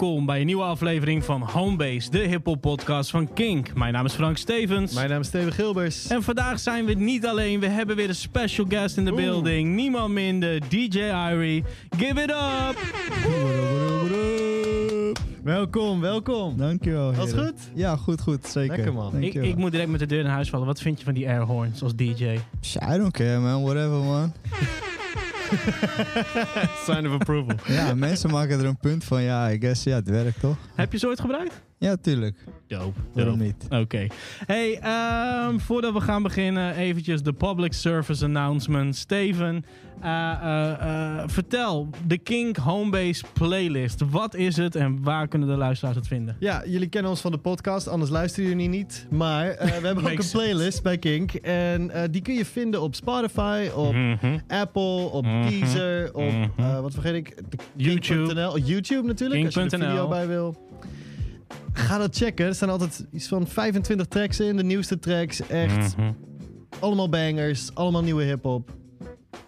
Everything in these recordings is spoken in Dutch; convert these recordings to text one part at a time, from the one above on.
Welkom bij een nieuwe aflevering van Homebase, de hip-hop podcast van Kink. Mijn naam is Frank Stevens. Mijn naam is Steven Gilbers. En vandaag zijn we niet alleen, we hebben weer een special guest in the building. Niemand minder, DJ Irie. Give it up! Welkom, welkom. Dankjewel. Alles heren. goed? Ja, goed, goed. Zeker. Lekker, man. Ik, ik moet direct met de deur naar huis vallen. Wat vind je van die airhorns als DJ? I don't care, man. Whatever, man. Sign of approval. Ja, mensen maken er een punt van. Ja, I guess, ja, het werkt toch? Heb je ze ooit gebruikt? Ja, tuurlijk. Dope. Waarom niet? Oké. Hey, ehm, voordat we gaan beginnen, eventjes de public service announcement. Steven, eh, eh, eh, vertel, de Kink Homebase playlist. Wat is het en waar kunnen de luisteraars het vinden? Ja, jullie kennen ons van de podcast, anders luisteren jullie niet. Maar eh, we hebben ook een playlist bij Kink. En eh, die kun je vinden op Spotify, op Mhm. Apple, op Mhm. Deezer, op, Mhm. eh, wat vergeet ik? De YouTube. Kink.nl. YouTube natuurlijk, als je er Kink.nl. video bij wil. Ga dat checken. Er staan altijd iets van 25 tracks in, de nieuwste tracks. Echt Mhm. allemaal bangers, allemaal nieuwe hip-hop.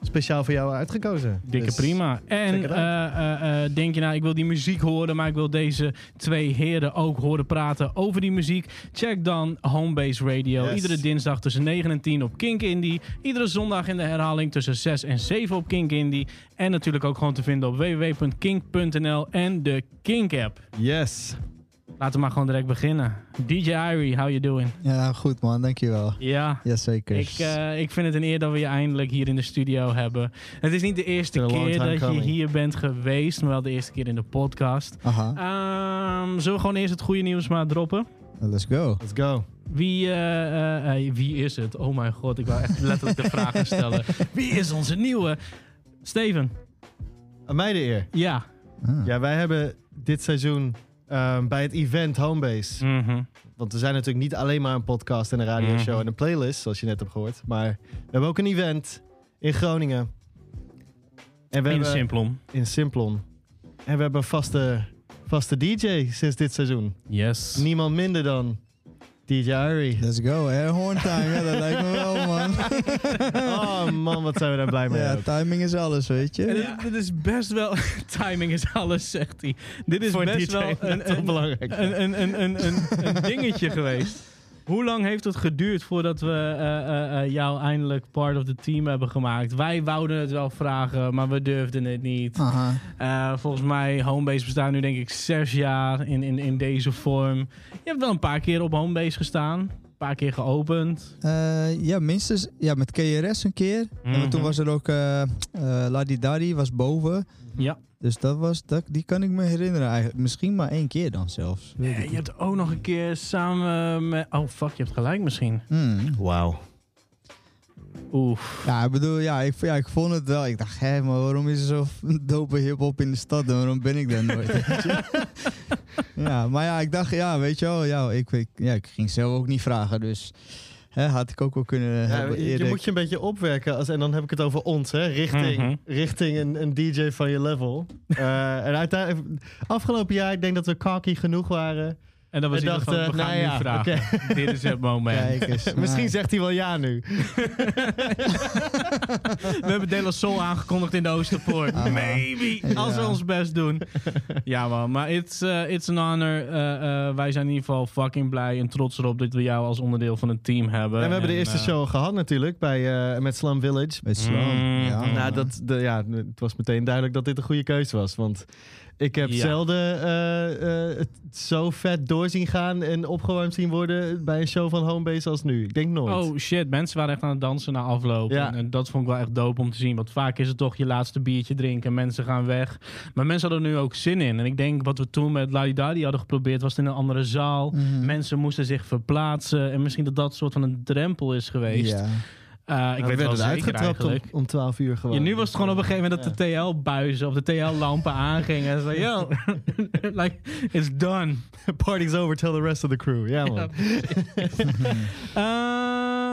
Speciaal voor jou uitgekozen. Dikke Dus- prima. En eh, eh, eh, denk je nou, ik wil die muziek horen, maar ik wil deze twee heren ook horen praten over die muziek? Check dan Homebase Radio. Yes. Iedere dinsdag tussen 9 en 10 op Kink Indie. Iedere zondag in de herhaling tussen 6 en 7 op Kink Indie. En natuurlijk ook gewoon te vinden op www.kink.nl en de Kink app. Yes. Laten we maar gewoon direct beginnen. DJ Irie, how you doing? Ja, goed, man. Dankjewel. Ja. Jazeker. Ik, eh, ik vind het een eer dat we je eindelijk hier in de studio hebben. Het is niet de eerste keer dat je hier bent geweest, maar wel de eerste keer in de podcast. Aha. Ehm, zullen we gewoon eerst het goede nieuws maar droppen? Let's go. Let's go. Wie, eh, eh, wie is het? Oh mijn god, ik wou echt letterlijk de vragen stellen. Wie is onze nieuwe? Steven. Aan mij de eer. Ja. Ah. Ja, wij hebben dit seizoen ehm, bij het event Homebase. Mhm. Want we zijn natuurlijk niet alleen maar een podcast en een radioshow Mhm. en een playlist, zoals je net hebt gehoord. Maar we hebben ook een event in Groningen. En we In hebben, Simplon. in Simplon. En we hebben een vaste, vaste DJ sinds dit seizoen. Yes. Niemand minder dan DJ Irie. Let's go. Airhorn time. Ja, dat lijkt me wel, man. Oh man, wat zijn we daar blij mee. Ja, ook. timing is alles, weet En je. dit, dit is best wel... Timing is alles, zegt hij. Dit is Voor best DJ wel een, belangrijk. een, een, een, een, een, een dingetje geweest. Hoe lang heeft het geduurd voordat we eh, eh, eh, jou eindelijk part of the team hebben gemaakt? Wij wouden het wel vragen, maar we durfden het niet. Volgens mij, Homebase bestaat nu denk ik zes jaar in, in, in deze vorm. Je hebt wel een paar keer op Homebase gestaan. Een paar keer geopend. Eh, ja, minstens. Ja, met KRS een keer. Mhm. En toen was er ook uh, Ladi Dari was boven. Ja. Dus dat was, dat, die kan ik me herinneren eigenlijk. Misschien maar één keer dan zelfs. Eh, je hebt ook nog een keer samen met... Oh fuck, je hebt gelijk misschien. Hmm. Wauw. Oef. Ja, ik bedoel, ja ik, ja, ik vond het wel. Ik dacht, hé, maar waarom is er zo dope hip-hop in de stad en waarom ben ik daar nooit? ja, maar ja, ik dacht, ja, weet je wel, ja, ik, ik, ja, ik ging zelf ook niet vragen, dus hè, had ik ook wel kunnen Ja, hebben je, je eerder. moet je een beetje opwerken. Als, en dan heb ik het over ons, hè, richting, Mhm. richting een, een DJ van je level. Eh, en uiteindelijk, afgelopen jaar, ik denk dat we cocky genoeg waren. En dan was En hij dacht, van, eh, we gaan nou nu ja, vragen. Dit is het moment. Kijk eens. Misschien zegt hij wel ja nu. We hebben De La Soul aangekondigd in de Oosterpoort. Ah. Maybe. Als we ons best doen. Ja man, maar it's, eh, it's an honor. Eh, wij zijn in ieder geval fucking blij en trots erop dat we jou als onderdeel van het team hebben. En we hebben de eerste show gehad natuurlijk bij, eh, met Slum Village. Met Slam, Mm. ja. Nou, dat, de, ja, het was meteen duidelijk dat dit een goede keuze was. Want ik heb Ja. zelden eh, eh, het zo vet doorzien gaan en opgewarmd zien worden bij een show van Homebase als nu. Ik denk nooit. Oh shit, mensen waren echt aan het dansen na afloop. Ja. En, en dat vond ik wel echt dope om te zien. Want vaak is het toch je laatste biertje drinken en mensen gaan weg. Maar mensen hadden er nu ook zin in. En ik denk wat we toen met Ladidadi hadden geprobeerd was het in een andere zaal. Mhm. Mensen moesten zich verplaatsen. En misschien dat dat soort van een drempel is geweest. Ja. Eh, ik weet wel werd zeker uitgetrapt om, om 12 uur gewoon. Ja, nu was het gewoon op een gegeven moment dat de TL-buizen of de TL-lampen aangingen. En zo, yo, like, it's done. Party's over, tell the rest of the crew. Ja, man.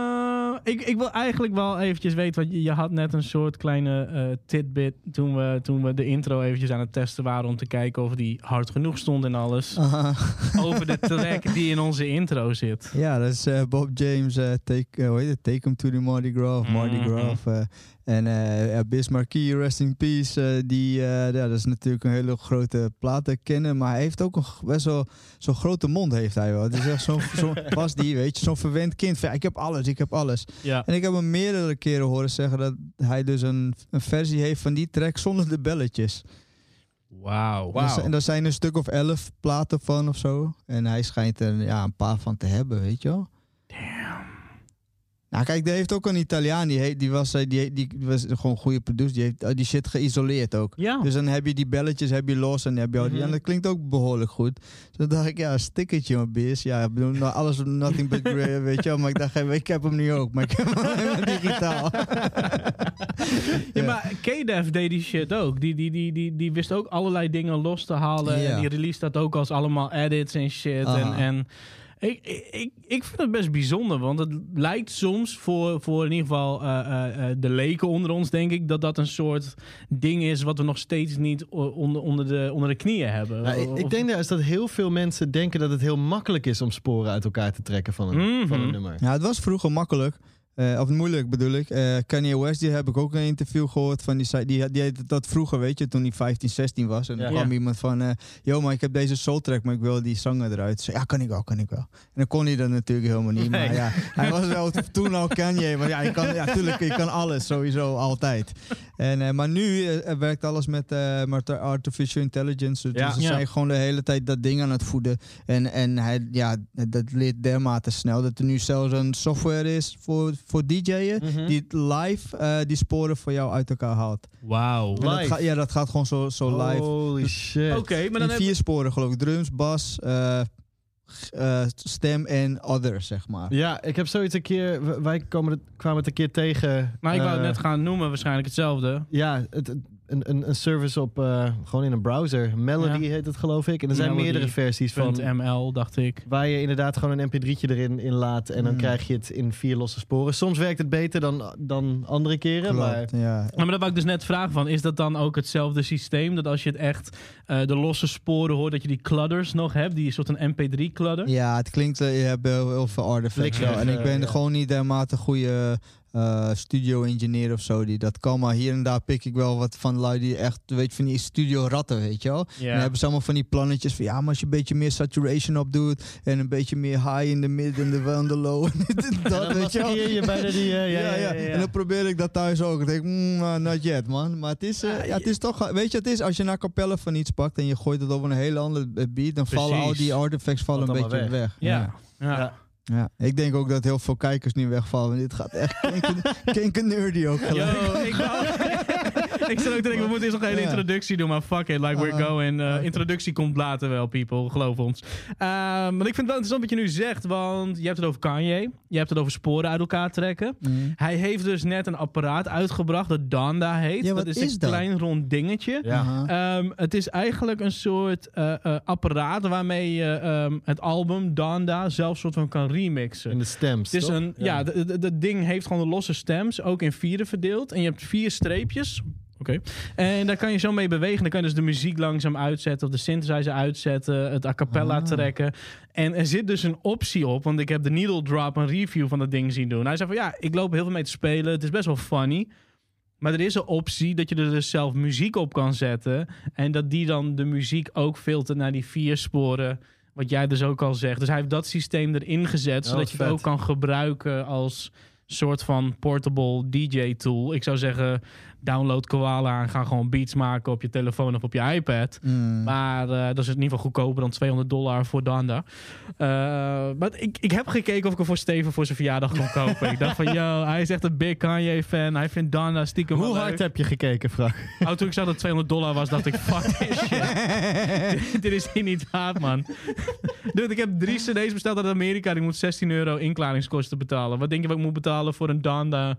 Ik, ik wil eigenlijk wel eventjes weten, want je, je had net een soort kleine eh, tidbit toen we, toen we de intro eventjes aan het testen waren om te kijken of die hard genoeg stond en alles. Aha. Over de track die in onze intro zit. Ja, dat is eh, Bob James, eh, take, hoe heet het? Take Him to the Mardi Gras, Mardi Mhm. Gras. En eh ja, Biz Markie, Rest in Peace, eh, die, eh, ja, dat is natuurlijk een hele grote platen kennen, maar hij heeft ook een best wel zo'n grote mond heeft hij wel. Het is echt zo'n, zo, was die, weet je, zo'n verwend kind. van, ja, ik heb alles, ik heb alles. Ja. En ik heb hem meerdere keren horen zeggen dat hij dus een, een versie heeft van die track zonder de belletjes. Wauw. Zijn- En er zijn een stuk of elf platen van of zo. En hij schijnt er ja, een paar van te hebben, weet je wel. Nou, kijk, die heeft ook een Italiaan. Die, heet, die, was, eh, die, die was gewoon een goede producer. Die heeft eh, die shit geïsoleerd ook. Ja. Dus dan heb je die belletjes heb je los en heb je al die. Mhm. En dat klinkt ook behoorlijk goed. Dus dan dacht ik, ja, stickertje, mijn beers. Ja, ik bedoel, nou, alles nothing but grey, weet je wel. Maar ik dacht, ik heb hem nu ook. Maar ik heb hem digitaal. Ja, maar K-Def deed die shit ook. Die, die, die, die, die wist ook allerlei dingen los te halen. Ja. En die release dat ook als allemaal edits en shit. En, Aha. en ik, ik, ik vind het best bijzonder. Want het lijkt soms voor, voor in ieder geval eh, eh, eh, de leken onder ons, denk ik, dat dat een soort ding is wat we nog steeds niet onder, onder, de, onder de knieën hebben. Nou, ik, ik denk juist dat heel veel mensen denken dat het heel makkelijk is om sporen uit elkaar te trekken van een, Mhm. van een nummer. Ja, het was vroeger makkelijk. Eh, of moeilijk bedoel ik. Eh, Kanye West, die heb ik ook een interview gehoord van die die, die dat vroeger, weet je, toen hij 15, 16 was. En dan kwam Ja. iemand van, eh yo, maar ik heb deze soul track, maar ik wil die zanger eruit. Zei, ja, kan ik wel, kan ik wel. En dan kon hij dat natuurlijk helemaal niet. Maar ja, hij was wel toen al Kanye, maar ja, je kan, ja, tuurlijk, je kan alles, sowieso, altijd. En, maar nu werkt alles met, artificial intelligence. Dus Ja. ze Ja. zijn gewoon de hele tijd dat ding aan het voeden. En, en hij, ja, dat leert dermate snel dat er nu zelfs een software is voor, voor DJ'en. Mhm. Die live eh, die sporen voor jou uit elkaar haalt. Wauw. Ja, dat gaat gewoon zo, zo live. Holy shit. Oké, maar dan heb vier sporen geloof ik. Drums, bas, eh, eh, stem en other, zeg maar. Ja, ik heb zoiets een keer... Wij komen het, kwamen het een keer tegen... Maar ik wou het net gaan noemen, waarschijnlijk hetzelfde. Ja, het, het- een, een, een service op... eh, gewoon in een browser. Melody Ja. heet het geloof ik. En er zijn Melody meerdere versies van... .ml, dacht ik. Waar je inderdaad gewoon een mp3'tje erin in laat. En dan krijg je het in vier losse sporen. Soms werkt het beter dan, dan andere keren. Maar Klopt. Ja, maar dat wou ik dus net vragen van, is dat dan ook hetzelfde systeem? Dat als je het echt eh, de losse sporen hoort, dat je die cludders nog hebt, die soort een mp3-cludder? Ja, het klinkt, eh, je hebt heel, heel veel artifacts wel. En ik ben ja. gewoon niet dermate goede eh, studio-engineer of zo die dat kan. Maar hier en daar pik ik wel wat van lui die echt, weet je, van die studio-ratten, weet je wel. En dan hebben ze allemaal van die plannetjes van, ja, maar als je een beetje meer saturation op doet en een beetje meer high in de mid en de on the low. en dat, dan weet je wel. je bijna die... Ja, ja, En dan probeer ik dat thuis ook. Ik denk, mm, uh, not yet, man. Maar het is, ja, het is toch, weet je, het is als je naar Capelle van iets pakt en je gooit het op een hele andere beat, dan vallen al die artifacts vallen een beetje weg. Ja. ja. Ja. Ja, ik denk ook dat heel veel kijkers nu wegvallen. Dit gaat echt kinken, kinken nerdy ook gelijk. Yo, ik, wou, ik zat ook te denken, we moeten eerst nog een hele introductie doen, maar fuck it, like we're Uh-huh. going. Uh, introductie komt later wel, people, geloof ons. maar ik vind het wel interessant wat je nu zegt, want je hebt het over Kanye, je hebt het over sporen uit elkaar trekken. Mm. Hij heeft dus net een apparaat uitgebracht dat Donda heet. Ja, wat dat is, is een dat? klein rond dingetje. Ja. Ehm, het is eigenlijk een soort eh, eh, apparaat waarmee je ehm, het album Donda zelf soort van kan remixen. In de stems, Het is toch? een, ja, dat ding heeft gewoon de losse stems, ook in vieren verdeeld. En je hebt vier streepjes. Oké. En daar kan je zo mee bewegen. Dan kan je dus de muziek langzaam uitzetten of de synthesizer uitzetten, het a cappella Ah. trekken. En er zit dus een optie op, want ik heb de Needle Drop een review van dat ding zien doen. Hij zei van ja, ik loop heel veel mee te spelen. Het is best wel funny. Maar er is een optie dat je er dus zelf muziek op kan zetten. En dat die dan de muziek ook filtert naar die vier sporen. Wat jij dus ook al zegt. Dus hij heeft dat systeem erin gezet. Oh, zodat je het ook kan gebruiken als soort van portable DJ-tool. Ik zou zeggen, download Koala en ga gewoon beats maken op je telefoon of op je iPad. Mm. Maar eh, dat is in ieder geval goedkoper dan 200 dollar voor Danda. Eh, maar ik, ik heb gekeken of ik hem voor Steven voor zijn verjaardag kon kopen. ik dacht van, yo, hij is echt een big Kanye-fan. Hij vindt Danda stiekem Hoe hard leuk. heb je gekeken, Frank? Oh, toen ik zag dat het 200 dollar was, dacht ik, fuck this shit. dit is hier niet waard, man. Dude, ik heb drie cd's besteld uit Amerika. Die moet 16 euro inklaringskosten betalen. Wat denk je wat ik moet betalen voor een Danda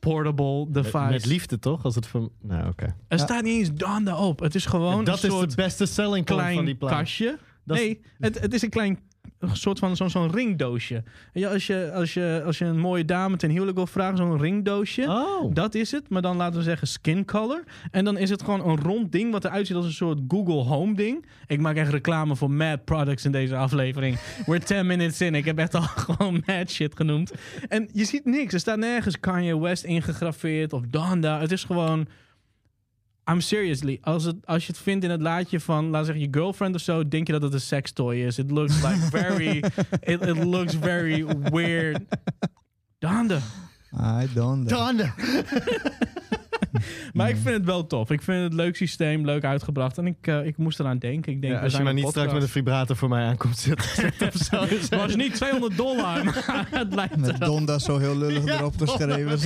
portable device? Met, met liefde, toch? Als het van... Nou, oké. er Ja. staat niet eens Danda op. Het is gewoon Dat een is soort de beste selling point van klein die plaat. kastje. Dat is- nee, het, het is een klein een soort van zo'n zo'n ringdoosje. Ja, als, je, als, je, als je een mooie dame ten huwelijk wil vragen, zo'n ringdoosje. Oh. Dat is het, maar dan laten we zeggen skin color. En dan is het gewoon een rond ding wat eruit ziet als een soort Google Home ding. Ik maak echt reclame voor mad products in deze aflevering. We're 10 minutes in. Ik heb echt al gewoon mad shit genoemd. En je ziet niks. Er staat nergens Kanye West ingegraveerd of Donda. Het is gewoon... I'm seriously. Als, het, als je het vindt in het laadje van, laat zeggen, je girlfriend of zo, denk je dat het een sextoy is. It looks like very, it, it looks very weird. Donda. I don't know. Donder. Maar ik vind het wel tof. Ik vind het leuk systeem, leuk uitgebracht. En ik, eh, ik moest eraan denken. Ik denk, Ja, als je zijn maar niet straks met een vibrator voor mij aankomt zitten. Het was niet 200 dollar, maar het lijkt Met. Donda zo heel lullig Ja, erop geschreven.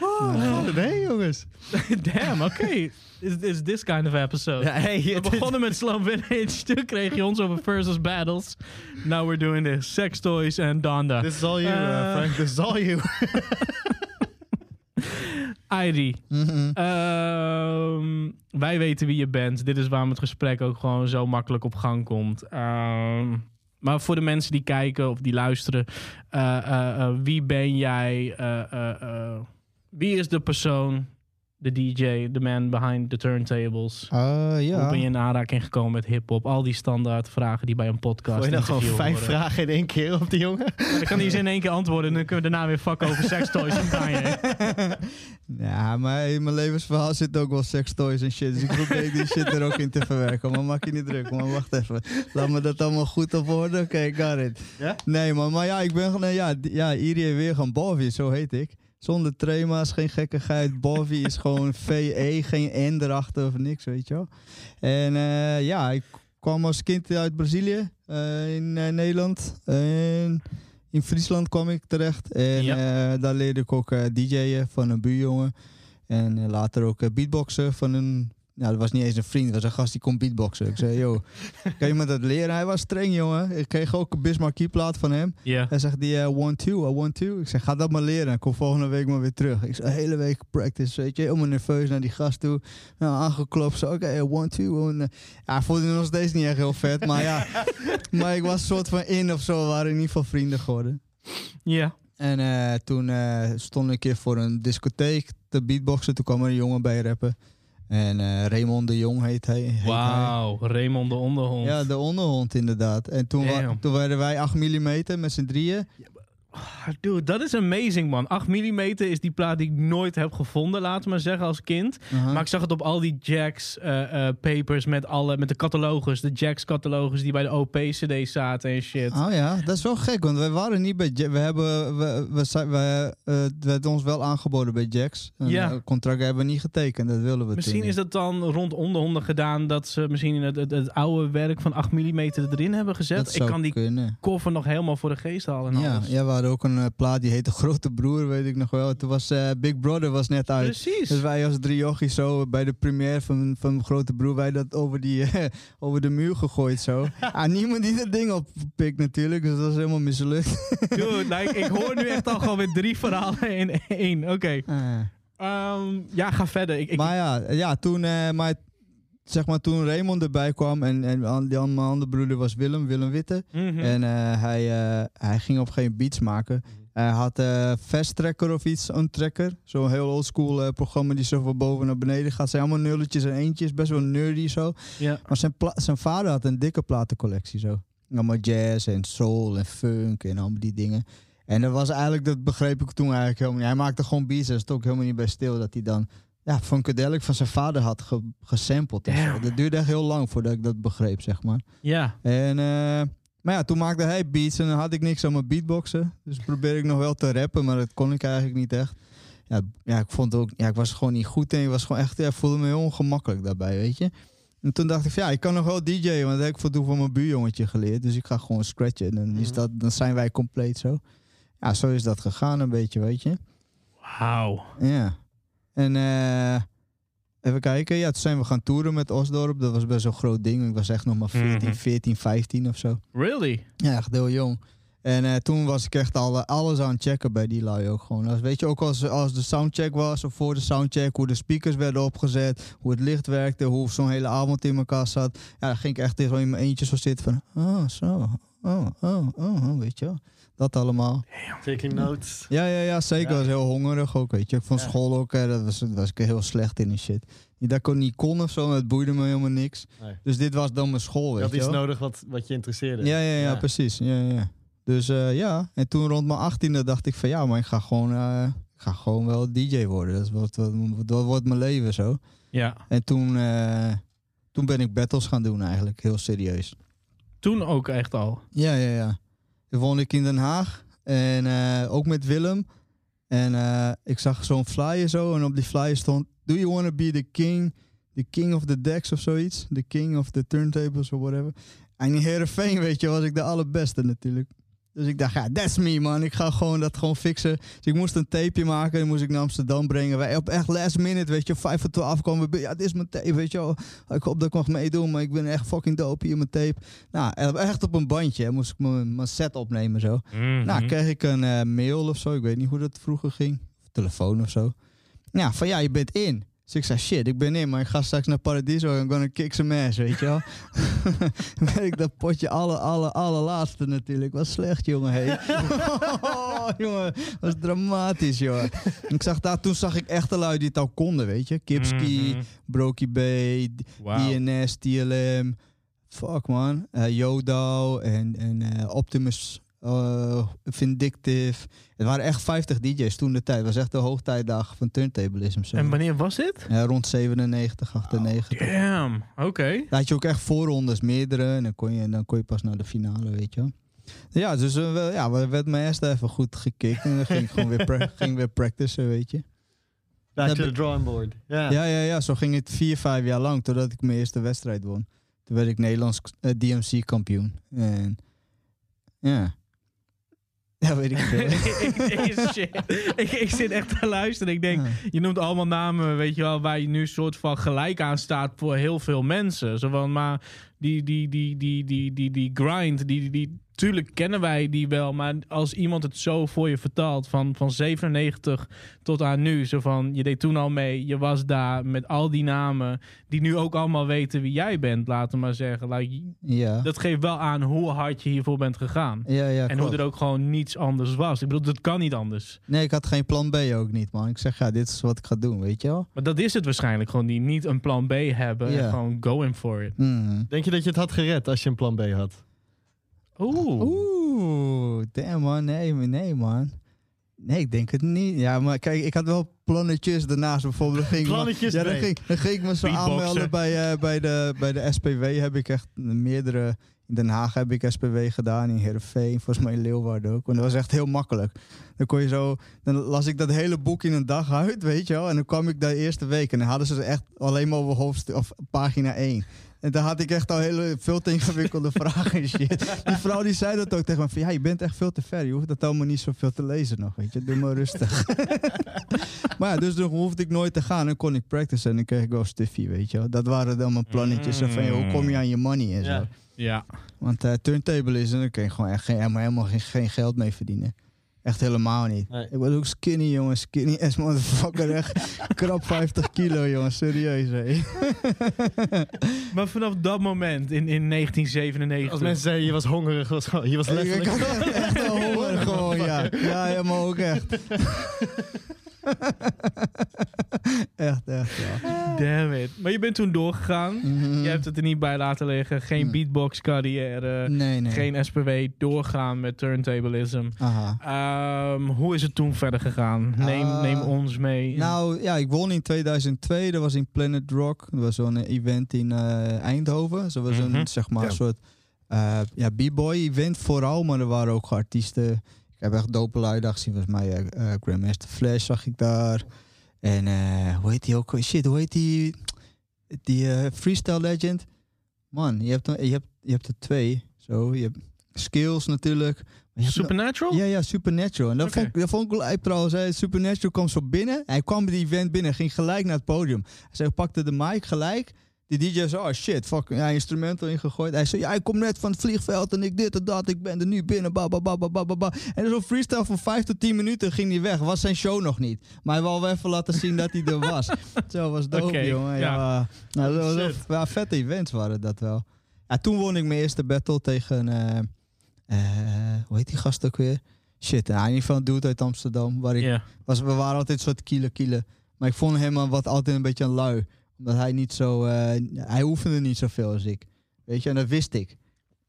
Oh, nee, jongens. Damn, oké. Is is this kind of episode. Ja, hey, We begonnen met Slum Village. Toen kreeg je ons over versus battles. Now we're doing this. Sex toys en Donda. This is all you, uh, Eh. Frank. This is all you. ID. Mhm. Ehm, wij weten wie je bent. Dit is waarom het gesprek ook gewoon zo makkelijk op gang komt. Ehm, maar voor de mensen die kijken of die luisteren, eh, eh, eh, wie ben jij? Wie is de persoon, de DJ, de man behind the turntables? Ah, Hoe ja. ben je in aanraking gekomen met hip-hop? Al die standaard vragen die bij een podcast. Wil je nou gewoon vijf horen. vragen in één keer op die jongen? Maar dan kan hij ze in één keer antwoorden en dan kunnen we daarna weer fucken over sextoys en Kanye. Ja, maar in mijn levensverhaal zit ook wel sextoys en shit. Dus ik probeer die shit er ook in te verwerken. Maar maak je niet druk. Maar wacht even. Laat me dat allemaal goed op orde. Oké, got it. Ja? Nee, man. Maar ja, ik ben gewoon... Ja, ja Irie weer gaan Bovie, zo heet ik. Zonder trema's, geen gekkigheid. Bovie is gewoon VE, geen N erachter of niks, weet je wel. En eh, ja, ik kwam als kind uit Brazilië eh, in eh, Nederland. En in Friesland kwam ik terecht. En Ja. daar leerde ik ook DJ'en van een buurjongen. En later ook beatboxen van een... Nou, dat was niet eens een vriend, dat was een gast die kon beatboxen. Ik zei, yo, kan je me dat leren? Hij was streng, jongen. Ik kreeg ook een Bismarck plaat van hem. Hij zegt die eh, one two, I want to. Ik zeg ga dat maar leren. Ik kom volgende week maar weer terug. Ik zei hele week practice, weet je, helemaal nerveus naar die gast toe. Nou, aangeklopt, zo oké, eh, one two. Eh, ja, vond het nog steeds niet echt heel vet, maar ja, maar ik was een soort van in of zo. We waren in ieder geval vrienden geworden. Ja. En eh, toen eh, stond ik een keer voor een discotheek te beatboxen. Toen kwam er een jongen bij rappen. En eh, Raymond de Jong heet hij. Wauw, Raymond de onderhond. Ja, de onderhond inderdaad. En toen, wa- toen werden wij 8 mm met z'n drieën. Ah, Dude, dat is amazing, man. 8 mm is die plaat die ik nooit heb gevonden, laten we maar zeggen, als kind. Aha. Maar ik zag het op al die Jacks eh, eh, papers met, alle, met de catalogus. De Jacks catalogus die bij de OP-CD zaten en shit. Oh ja, dat is wel gek, want wij waren niet bij. We hebben, we, we, zijn- we, eh, het werd ons wel aangeboden bij Jacks. Een Ja. eh, contract hebben we niet getekend, dat willen we Misschien is dat dan rond onderhonden gedaan dat ze misschien het, het, het oude werk van 8 mm erin hebben gezet. Dat ik kan die kunnen. koffer nog helemaal voor de geest halen. En Ja, alles. ja, hadden ook een eh, plaat die heette Grote Broer, weet ik nog wel. Toen was eh, Big Brother was net uit. Precies. Dus wij als drie jochies zo bij de première van, van Grote Broer, wij dat over, die, eh, over de muur gegooid zo. ah, niemand die dat ding oppikt natuurlijk, dus dat is helemaal mislukt. Dude, like, ik hoor nu echt al gewoon weer drie verhalen in één. Oké. Ah. Ehm, ja, ga verder. Ik, ik, maar ja, ja toen, eh, maar, zeg maar, toen Raymond erbij kwam en, en die mijn andere broeder was Willem, Willem Witte. Mhm. En eh, hij, eh, hij ging op geen beats maken. Hij had eh Fast Tracker of iets, een tracker. Zo'n heel oldschool programma die zo van boven naar beneden gaat. Zijn allemaal nulletjes en eentjes, best wel nerdy zo. Maar zijn, zijn vader had een dikke platencollectie zo. Allemaal jazz en soul en funk en allemaal die dingen. En dat was eigenlijk, dat begreep ik toen eigenlijk helemaal niet. Hij maakte gewoon beats en stond ook helemaal niet bij stil dat hij dan ja, Funkadelic van zijn vader had ge- gesampled. Dat duurde echt heel lang voordat ik dat begreep, zeg maar. ja. En eh, Maar ja, toen maakte hij beats en dan had ik niks aan mijn beatboxen. Dus probeerde ik nog wel te rappen, maar dat kon ik eigenlijk niet echt. Ja, ja ik vond ook, ja, ik was gewoon niet goed en ik was gewoon echt, ja, voelde me heel ongemakkelijk daarbij, weet je. En toen dacht ik, van, ja, ik kan nog wel DJ'en, want dat heb ik van mijn buurjongetje geleerd. Dus ik ga gewoon scratchen en dan, is Mhm. dat, dan zijn wij compleet zo. Ja, zo is dat gegaan een beetje, weet je. Wauw. Ja. En eh, even kijken. Ja, toen zijn we gaan toeren met Osdorp. Dat was best wel een groot ding. Ik was echt nog maar 14, Mhm. 14 15 of zo. Really? Ja, echt heel jong. En eh, toen was ik echt al, alles aan het checken bij die lui ook gewoon. Als, weet je, ook als, als de soundcheck was of voor de soundcheck, hoe de speakers werden opgezet, hoe het licht werkte, hoe zo'n hele avond in elkaar zat. Ja, dan ging ik echt in mijn eentje zo zitten van, oh, zo, oh, oh, oh, oh, weet je wel. Dat allemaal. Taking notes. Ja, ja, ja zeker. Ja. was heel hongerig ook, weet je. Ik vond Ja. school ook, eh, dat was, dat was ik heel slecht in en shit. Dat ik ook niet kon of zo, maar het boeide me helemaal niks. Nee. Dus dit was dan mijn school, Je weet had je iets wel. nodig wat, wat je interesseerde. Ja, ja, ja, Ja. precies. Ja, ja. Dus eh, ja, en toen rond mijn achttiende dacht ik van ja, maar ik ga gewoon, eh, ik ga gewoon wel DJ worden. Dat, is wat, wat, dat wordt mijn leven zo. Ja. En toen, eh, toen ben ik battles gaan doen eigenlijk, heel serieus. Toen ook echt al. Ja, ja, ja. Woonde ik in Den Haag. En eh, ook met Willem. En eh, ik zag zo'n flyer zo. En op die flyer stond... Do you want to be the king? The king of the decks of zoiets? The king of the turntables of whatever. En in Heerenveen, weet je, was ik de allerbeste natuurlijk. Dus ik dacht, ja, that's me man. Ik ga gewoon dat gewoon fixen. Dus ik moest een tapeje maken. Die moest ik naar Amsterdam brengen. Wij op echt last minute, weet je. Vijf voor twaalf kwamen we. Ja, dit is mijn tape, weet je wel. Ik hoop dat ik mag meedoen, maar ik ben echt fucking dope hier mijn tape. Nou, echt op een bandje. hè, Moest ik mijn, mijn set opnemen zo. Mhm. Nou, kreeg ik een eh, mail of zo. Ik weet niet hoe dat vroeger ging. Of telefoon of zo. Ja, van ja, je bent in. Dus ik zei, shit, ik ben in, maar ik ga straks naar Paradiso en gonna kick some ass, weet je wel. ben ik dat potje alle, alle, allerlaatste natuurlijk. Was slecht, jongen, hey. oh, jongen, was dramatisch, jongen. ik zag daar, toen zag ik echt lui die het al konden, weet je. Kipski, Mhm. Brokey Bay, Wauw. DNS, TLM. Fuck man. Eh Yodo en, en eh, Optimus eh, Vindictive. Het waren echt 50 DJ's toen de tijd. Het was echt de hoogtijdagen van turntablism. Zo. En wanneer was dit? Ja, rond 97, 98. Damn. Oké. Dan had je ook echt voorrondes, meerdere. En dan kon je, dan kon je pas naar de finale, weet je wel. Ja, dus wel- ja, we werd mijn eerste even goed gekikt. En dan ging ik gewoon weer, pra- ging weer practicen, weet je. Back Dat to the drawing board. Ja. Ja, ja, ja. Zo ging het vier, vijf jaar lang totdat ik mijn eerste wedstrijd won. Toen werd ik Nederlands eh, DMC-kampioen. En ja. Ja, weet ik veel. ik, ik, shit. ik, ik zit echt te luisteren. Ik denk, je noemt allemaal namen, weet je wel, waar je nu soort van gelijk aan staat voor heel veel mensen. Zo van, maar die, die, die, die, die, die, die grind, die, die, die, tuurlijk kennen wij die wel, maar als iemand het zo voor je vertaalt, van, van 97 tot aan nu, zo van, je deed toen al mee, je was daar met al die namen, die nu ook allemaal weten wie jij bent, laten we maar zeggen. Like, Ja. dat geeft wel aan hoe hard je hiervoor bent gegaan. Ja, ja, En hoe er ook gewoon niets anders was. Ik bedoel, dat kan niet anders. Nee, ik had geen plan B ook niet, man. Ik zeg, ja, dit is wat ik ga doen, weet je wel. Maar dat is het waarschijnlijk. Gewoon die niet een plan B hebben. Ja. En gewoon going for it. Mhm. Denk je dat je het had gered als je een plan B had? Oeh. Oeh, damn man. Nee, maar nee, man. Nee, ik denk het niet. Ja, maar kijk, ik had wel plannetjes daarnaast. Bijvoorbeeld, ging, Plannetjes ja, dan ging, dan ging ik me zo Beatboxen. aanmelden bij, eh, bij, de, bij de SPW. Heb ik echt meerdere... In Den Haag heb ik SPW gedaan, in Heerenveen, volgens mij in Leeuwarden ook. Want dat was echt heel makkelijk. Dan kon je zo, dan las ik dat hele boek in een dag uit, weet je wel. En dan kwam ik de eerste week en dan hadden ze echt alleen maar over hoofdstuk of pagina 1. En dan had ik echt al hele veel te ingewikkelde vragen en shit. Die vrouw die zei dat ook tegen me van, ja, je bent echt veel te ver. Je hoeft dat allemaal niet zoveel te lezen nog, weet je. Doe maar rustig. maar ja, dus dan hoefde ik nooit te gaan. Dan kon ik practice en dan kreeg ik wel stiffie, weet je wel. Dat waren dan mijn plannetjes. Van, joh, hoe kom je aan je money en zo. Ja. Ja. Want eh turntable is en daar kun je gewoon echt geen, helemaal, helemaal geen, geen geld mee verdienen. Echt helemaal niet. Nee. Ik was ook skinny, jongen. Skinny as motherfucker. Echt krap 50 kilo, jongen. Serieus, hé. Maar vanaf dat moment in, in 1997. Als mensen zeiden je was hongerig, was gewoon, je was Ik letterlijk... had echt, echt wel honger gewoon, ja. Ja, helemaal ook echt. echt, echt, ja. Damn it. Maar je bent toen doorgegaan. Mhm. Je hebt het er niet bij laten liggen. Geen Mm. beatbox carrière. Nee, nee. Geen SPW. Doorgaan met turntablism. Aha. Ehm, hoe is het toen verder gegaan? Neem, Ah, neem ons mee. Nou ja, ik won in 2002. Dat was in Planet Rock. Dat was zo'n event in eh, Eindhoven. Zo was Mhm. een zeg maar Ja. soort Eh, ja, B-Boy event vooral, maar er waren ook artiesten. Ik heb echt dope lui daar gezien. Volgens mij eh, Grandmaster Flash zag ik daar. En eh, hoe heet die ook? Shit, hoe heet die? Die freestyle legend. Man, je hebt, er- je, hebt, je hebt er twee. Zo, je hebt Skills natuurlijk. Er- Supernatural? ja, ja, Supernatural. En dat, vond, ik- dat vond ik wel trouwens. Hè. Supernatural kwam zo binnen. Hij kwam bij die event binnen, ging gelijk naar het podium. Hij pakte de mic gelijk. Die DJ zei, oh shit, fuck, ja, instrumenten ingegooid. Hij zei, ja, ik kom net van het vliegveld en ik dit en dat. Ik ben er nu binnen, ba, ba, ba, ba, ba, ba. En zo'n freestyle van 5 tot 10 minuten ging hij weg. Was zijn show nog niet. Maar hij wou wel even laten zien dat hij er was. Zo was dope, Oké, jongen. Ja, ja. Nou, dat was ja, vette events waren dat wel. Ja, toen won ik mijn eerste battle tegen... eh, hoe heet die gast ook weer? Shit, nou, in ieder geval een dude uit Amsterdam. Waar ik was, we waren altijd een soort kielen kielen. Maar ik vond hem wat altijd een beetje een lui. Omdat hij niet zo... eh, hij oefende niet zoveel als ik. Weet je, en dat wist ik.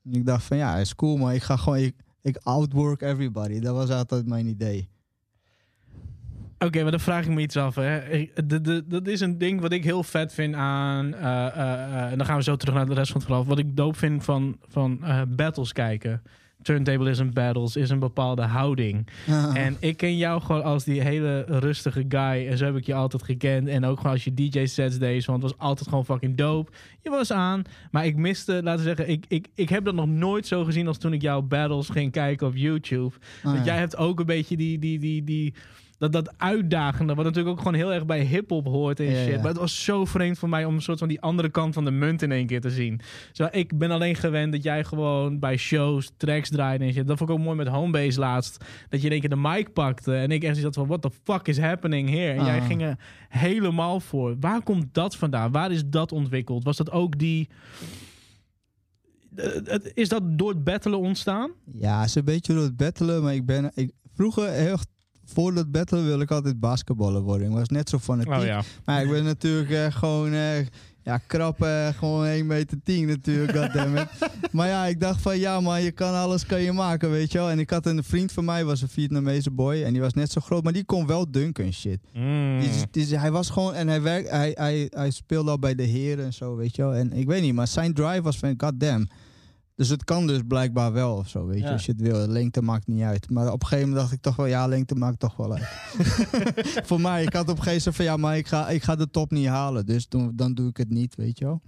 Ik dacht van ja, is cool, maar ik ga gewoon... Ik, ik outwork everybody. Dat was altijd mijn idee. Oké, maar dan vraag ik me iets af. Hè. De- de- dat is een ding wat ik heel vet vind aan. eh, eh, en dan gaan we zo terug naar de rest van het verhaal. Wat ik doop vind van, van battles kijken. Turntablism battles is een bepaalde houding. En ik ken jou gewoon als die hele rustige guy. En zo heb ik je altijd gekend. En ook gewoon als je DJ-sets deed. Want het was altijd gewoon fucking dope. Je was aan. Maar ik miste, laten we zeggen, ik, ik, ik heb dat nog nooit zo gezien als toen ik jouw battles ging kijken op YouTube. Ah, Want jij hebt ook een beetje die, die, die, die, dat, dat uitdagende, wat natuurlijk ook gewoon heel erg bij hip-hop hoort en shit. ja. Maar het was zo vreemd voor mij om een soort van die andere kant van de munt in één keer te zien. Zo, ik ben alleen gewend dat jij gewoon bij shows tracks draaide en shit. Dat vond ik ook mooi met Homebase laatst. Dat je in één keer de mic pakte en ik echt had van, what the fuck is happening here? En jij Ah. ging er helemaal voor. Waar komt dat vandaan? Waar is dat ontwikkeld? Was dat ook die... Eh, het- Is dat door het battelen ontstaan? Ja, het is een beetje door het battelen, maar ik ben... Ik, vroeger, heel, voor het battelen wilde ik altijd basketballer worden. Ik was net zo fanatiek. Oh ja. Maar ik ben natuurlijk eh, gewoon... eh, ja, krap, eh, gewoon 1 meter 10 natuurlijk, goddammit. maar ja, ik dacht van, ja man, je kan alles kan je maken, weet je wel. En ik had een vriend van mij, was een Vietnamese boy. En die was net zo groot, maar die kon wel dunken en shit. Mm. Die, hij was gewoon, en hij, werk, hij, hij, hij speelde al bij de heren en zo, weet je wel. En ik weet niet, maar zijn drive was van, goddamn. Dus het kan dus blijkbaar wel of zo, weet je. Ja. Als je het wil, lengte maakt niet uit. Maar op een gegeven moment dacht ik toch wel, ja, lengte maakt toch wel uit. Voor mij, ik had op een gegeven moment van, ja, maar ik ga, ik ga de top niet halen. Dus dan, dan doe ik het niet, weet je wel.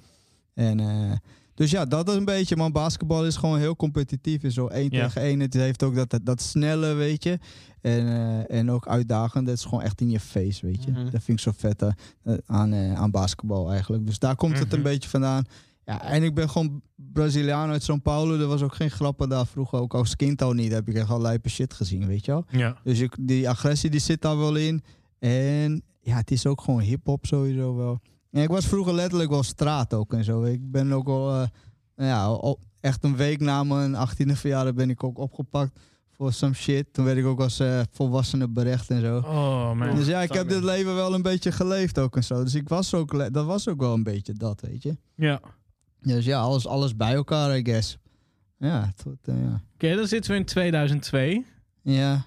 En... eh, dus ja, dat is een beetje, man. Basketbal is gewoon heel competitief. Is zo één Ja. tegen één. Het heeft ook dat, dat snelle, weet je. En, eh, en ook uitdagend. Dat is gewoon echt in je face, weet je. Mhm. Dat vind ik zo vet eh, aan, aan basketbal eigenlijk. Dus daar komt het Mhm. een beetje vandaan. Ja, en ik ben gewoon Braziliaan uit São Paulo. Er was ook geen grappen daar vroeger. Ook als kind al niet. Heb ik echt al lijpe shit gezien, weet je wel. Ja. Dus ik, die agressie die zit daar wel in. En ja, het is ook gewoon hip-hop sowieso wel. En ik was vroeger letterlijk wel straat ook en zo. Ik ben ook al, eh, ja, al echt een week na mijn 18e verjaardag ben ik ook opgepakt voor some shit. Toen werd ik ook als eh, volwassene berecht en zo. Oh man. Dus ja, ik heb dit leven wel een beetje geleefd ook en zo. Dus ik was ook, dat was ook wel een beetje dat, weet je. Ja. Dus ja, alles, alles bij elkaar, I guess. Ja, tot, eh, ja. Oké, dan zitten we in 2002. Ja.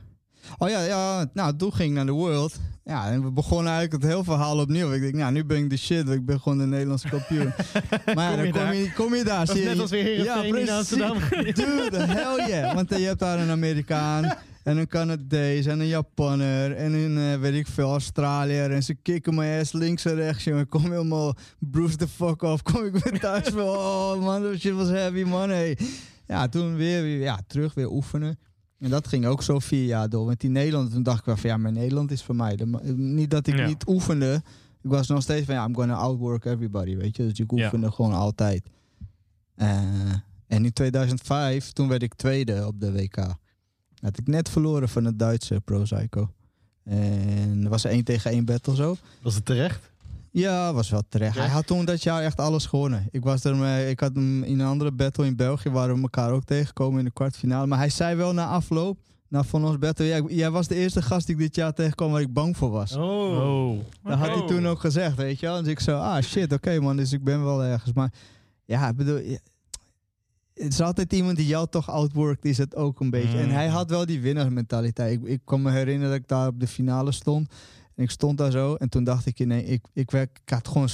Oh ja, ja, nou toen ging ik naar de World. Ja, en we begonnen eigenlijk het hele verhaal opnieuw. Ik denk, nou, nu ben ik de shit, ik ben gewoon de Nederlandse kampioen. maar ja, Kom je dan kom daar? je, kom je daar. Dat zie je- net als weer Heerenveen die naar Amsterdam Dude, hell yeah. Want eh, je hebt daar een Amerikaan en een Canadees en een Japanner en een, eh, weet ik veel, Australiër. En ze kicken mijn ass links en rechts, jongen. Ik kom helemaal Bruce the fuck off. Kom ik weer thuis van, oh man, dat shit was heavy, man. Hey. Ja, toen weer, ja, terug, weer oefenen. En dat ging ook zo vier jaar door. Want in Nederland, toen dacht ik wel van, ja, maar Nederland is voor mij. De- Niet dat ik Ja. niet oefende. Ik was nog steeds van, ja, I'm gonna outwork everybody, weet je. Dus ik Ja. oefende gewoon altijd. Eh, en in 2005, toen werd ik tweede op de WK. Had ik net verloren van het Duitse Pro Psycho. En er was een 1 tegen 1 battle zo. Was het terecht? Ja, was wel terecht. Hij had toen dat jaar echt alles gewonnen. Ik, was er, mee- ik had hem in een andere battle in België, waar we elkaar ook tegenkomen in de kwartfinale. Maar hij zei wel na afloop, na van ons battle, ja, jij was de eerste gast die ik dit jaar tegenkwam waar ik bang voor was. Oh. Dat had hij Oh. toen ook gezegd, weet je wel. Dus ik zo, ah shit, oké man, dus ik ben wel ergens. Maar ja, ik bedoel, het is altijd iemand die jou toch outworkt, is het ook een beetje. En Mm. hij had wel die winnaarsmentaliteit. Ik, ik kan me herinneren dat ik daar op de finale stond. En ik stond daar zo en toen dacht ik, nee, ik, ik, werd, ik had gewoon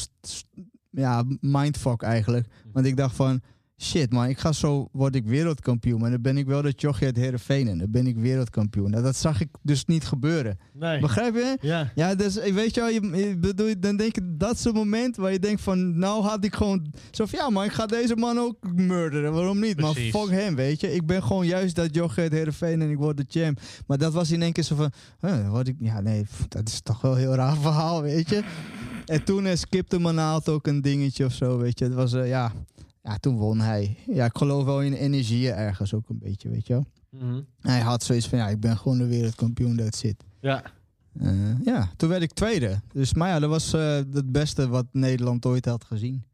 ja, mindfuck eigenlijk. Want ik dacht van, shit man, ik ga zo, word ik wereldkampioen. Maar dan ben ik wel dat jochie uit Heerenveen en dan ben ik wereldkampioen. Nou, dat zag ik dus niet gebeuren. Nee. Begrijp je? Ja. Ja, dus eh, weet je wel, je, je bedoel, dan denk ik, dat is het moment waar je denkt van, nou had ik gewoon, zo van, ja maar ik ga deze man ook murderen, waarom niet? Precies. Maar fuck hem, weet je. Ik ben gewoon juist dat jochie uit Heerenveen en ik word de champ. Maar dat was in één keer zo van, huh, word ik, ja nee, pff, dat is toch wel een heel raar verhaal, weet je. En toen uh, skipte Manaalt ook een dingetje of zo, weet je. Het was, eh, ja, ja, toen won hij. Ja, ik geloof wel in energieën ergens ook een beetje, weet je wel. Mhm. Hij had zoiets van, ja, ik ben gewoon de wereldkampioen, dat zit. Ja. Eh, ja, toen werd ik tweede. Dus, maar ja, dat was eh, het beste wat Nederland ooit had gezien.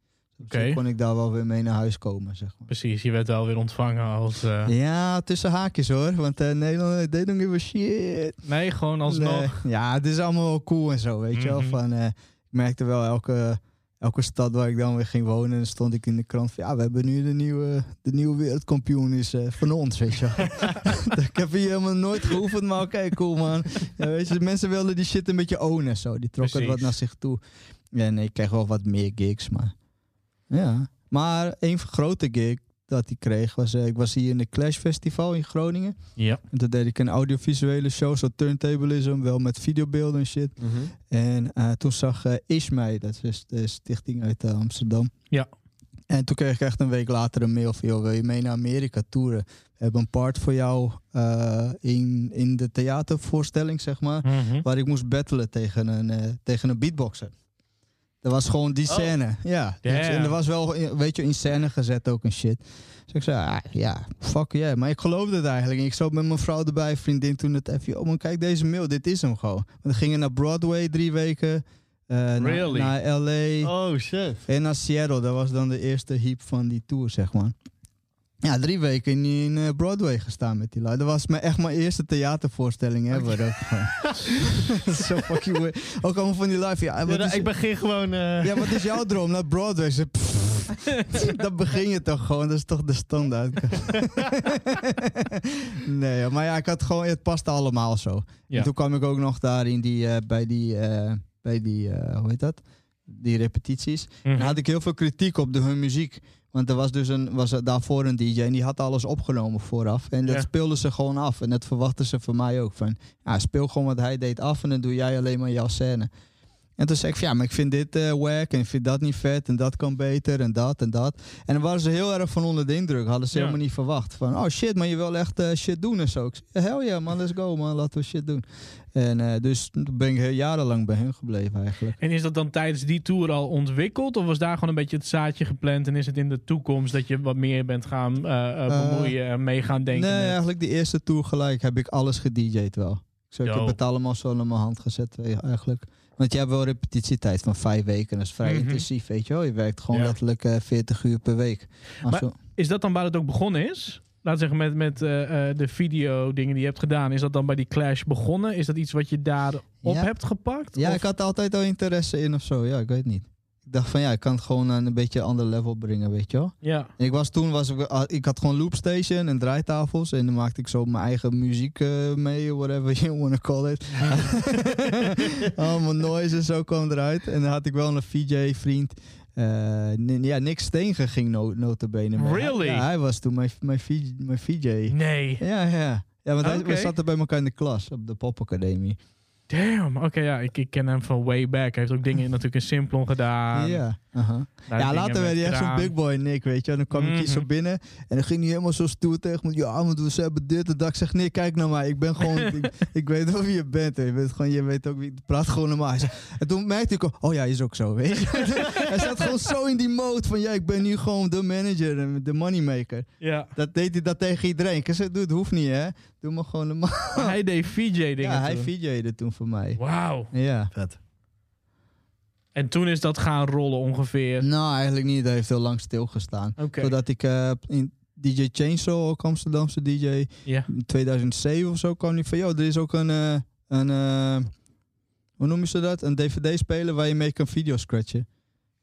Oké. Zo kon ik daar wel weer mee naar huis komen, zeg maar. Precies, je werd wel weer ontvangen als... eh, Ja, tussen haakjes hoor. Want Nederland, they don't give a shit. Nee, gewoon alsnog. Nee. Ja, het is allemaal wel cool en zo, weet je wel. Mhm. Van, eh, ik merkte wel elke, elke stad waar ik dan weer ging wonen, dan stond ik in de krant van ja, we hebben nu de nieuwe, de nieuwe wereldkampioen is eh, van ons, weet je ik heb hier helemaal nooit geoefend, maar oké, cool man. Ja, weet je, mensen wilden die shit een beetje ownen, zo. Die trokken het wat naar zich toe. Ja, nee, ik kreeg wel wat meer gigs, maar ja. Maar één grote gig dat ik kreeg was, eh, ik was hier in de Clash Festival in Groningen. Ja. En toen deed ik een audiovisuele show, zo turntablism, wel met videobeelden en shit. Mhm. En eh, toen zag uh, Ismay, dat is de stichting uit eh, Amsterdam. Ja. En toen kreeg ik echt een week later een mail van, joh, wil je mee naar Amerika toeren? We hebben een part voor jou eh, in, in de theatervoorstelling, zeg maar. Mhm. Waar ik moest battelen tegen een, eh, tegen een beatboxer. Dat was gewoon die Oh. scène. Ja. Damn. en er was wel, eh, weet je, in scène gezet ook een shit. Dus ik zei, ah, ja, fuck yeah. Maar ik geloofde het eigenlijk. Ik zat met mijn vrouw erbij, vriendin toen het even, oh man, kijk deze mail, dit is hem gewoon. We gingen naar Broadway drie weken. eh, naar- Really? naar, LA. Oh shit. En naar Seattle. Dat was dan de eerste heap van die tour, zeg maar. Ja, drie weken in, in eh, Broadway gestaan met die lui. Dat was mijn, echt mijn eerste theatervoorstelling ever. ook gewoon. Zo fucking weird. Ook allemaal van die live. Ja, Ja, wat is, ik begin gewoon... eh, ja, wat is jouw droom? Naar Broadway? Ze, dat begin je toch gewoon. Dat is toch de standaard. nee, maar ja, ik had gewoon, het paste allemaal zo. Ja. En toen kwam ik ook nog daar in die, eh, bij die, bij die hoe heet dat? Die repetities. Mhm. En had ik heel veel kritiek op de, hun muziek. Want er was dus een, was er daarvoor een DJ en die had alles opgenomen vooraf. En dat Ja. speelden ze gewoon af. En dat verwachten ze van mij ook. Van, ja, speel gewoon wat hij deed af en dan doe jij alleen maar jouw scène. En toen zei ik van, ja, maar ik vind dit eh wack en ik vind dat niet vet en dat kan beter en dat en dat. En dan waren ze heel erg van onder de indruk. Hadden ze Ja. helemaal niet verwacht. Van, oh shit, maar je wil echt eh, shit doen en zo. Ik zei, hell yeah man, let's go man, laten we shit doen. En eh, dus ben ik heel jarenlang bij hun gebleven eigenlijk. En is dat dan tijdens die tour al ontwikkeld? Of was daar gewoon een beetje het zaadje gepland? En is het in de toekomst dat je wat meer bent gaan bemoeien en mee gaan denken? nee, met- eigenlijk die eerste tour gelijk heb ik alles gedj'd wel. Zo, ik heb het allemaal zo naar mijn hand gezet eigenlijk. Want je hebt wel repetitietijd van vijf weken. Dat is vrij Mhm. intensief, weet je wel. Je werkt gewoon Ja. letterlijk eh 40 uur per week. Maar- zo- Is dat dan waar het ook begonnen is? Laat zeggen met, met eh, eh, de video dingen die je hebt gedaan. Is dat dan bij die clash begonnen? Is dat iets wat je daar op Ja. hebt gepakt? Ja, Of- ik had altijd al interesse in of zo. Ja, ik weet niet. Ik dacht van ja, ik kan het gewoon aan een beetje een ander level brengen, weet je wel. Ja. En ik was toen, was, ik- ah, ik had gewoon loopstation en draaitafels. En dan maakte ik zo mijn eigen muziek eh, mee, whatever you wanna call it. Allemaal noise en zo kwam eruit. En dan had ik wel een VJ-vriend. eh, n- ja, Nick Steenge ging no notabene mee. Really? Ja, hij was toen mijn, mijn, VJ, mijn VJ. Nee. Ja, ja. Ja, want hij, we zaten bij elkaar in de klas op de popacademie. Damn. Oké, ja. Ik, ik ken hem van way back. Hij heeft ook dingen natuurlijk in Simplon gedaan. ja. Daar Ja, later werd hij echt zo'n big boy Nick, weet je. En dan kwam ik hier zo Mhm. binnen en dan ging hij helemaal zo stoer tegen me. Ja, maar we hebben dit en dat. Ik zeg, nee, kijk naar mij. Ik ben gewoon, ik, ik weet wel wie je bent. hè. Je, bent gewoon, je weet ook wie, praat gewoon normaal. Hij zei- En toen merkte ik, oh ja, is ook zo, weet je. hij zat gewoon zo in die mode van, ja, ik ben nu gewoon de manager en de moneymaker. Ja. Dat deed hij dat tegen iedereen. Ik zei, doe het hoeft niet, hè. Doe maar gewoon normaal. Maar hij deed VJ-dingen Ja, hij toen. VJ'de toen voor mij. Wauw. Ja. Vet. En toen is dat gaan rollen ongeveer. Nou, eigenlijk niet. Hij heeft heel lang stilgestaan. Oké. Zodat ik eh, in DJ Chainsaw, ook Amsterdamse DJ, Ja. in 2007 of zo kwam hij van, joh, er is ook een, eh, een eh, hoe noem je ze dat? Een DVD-speler waar je mee kan videoscratchen.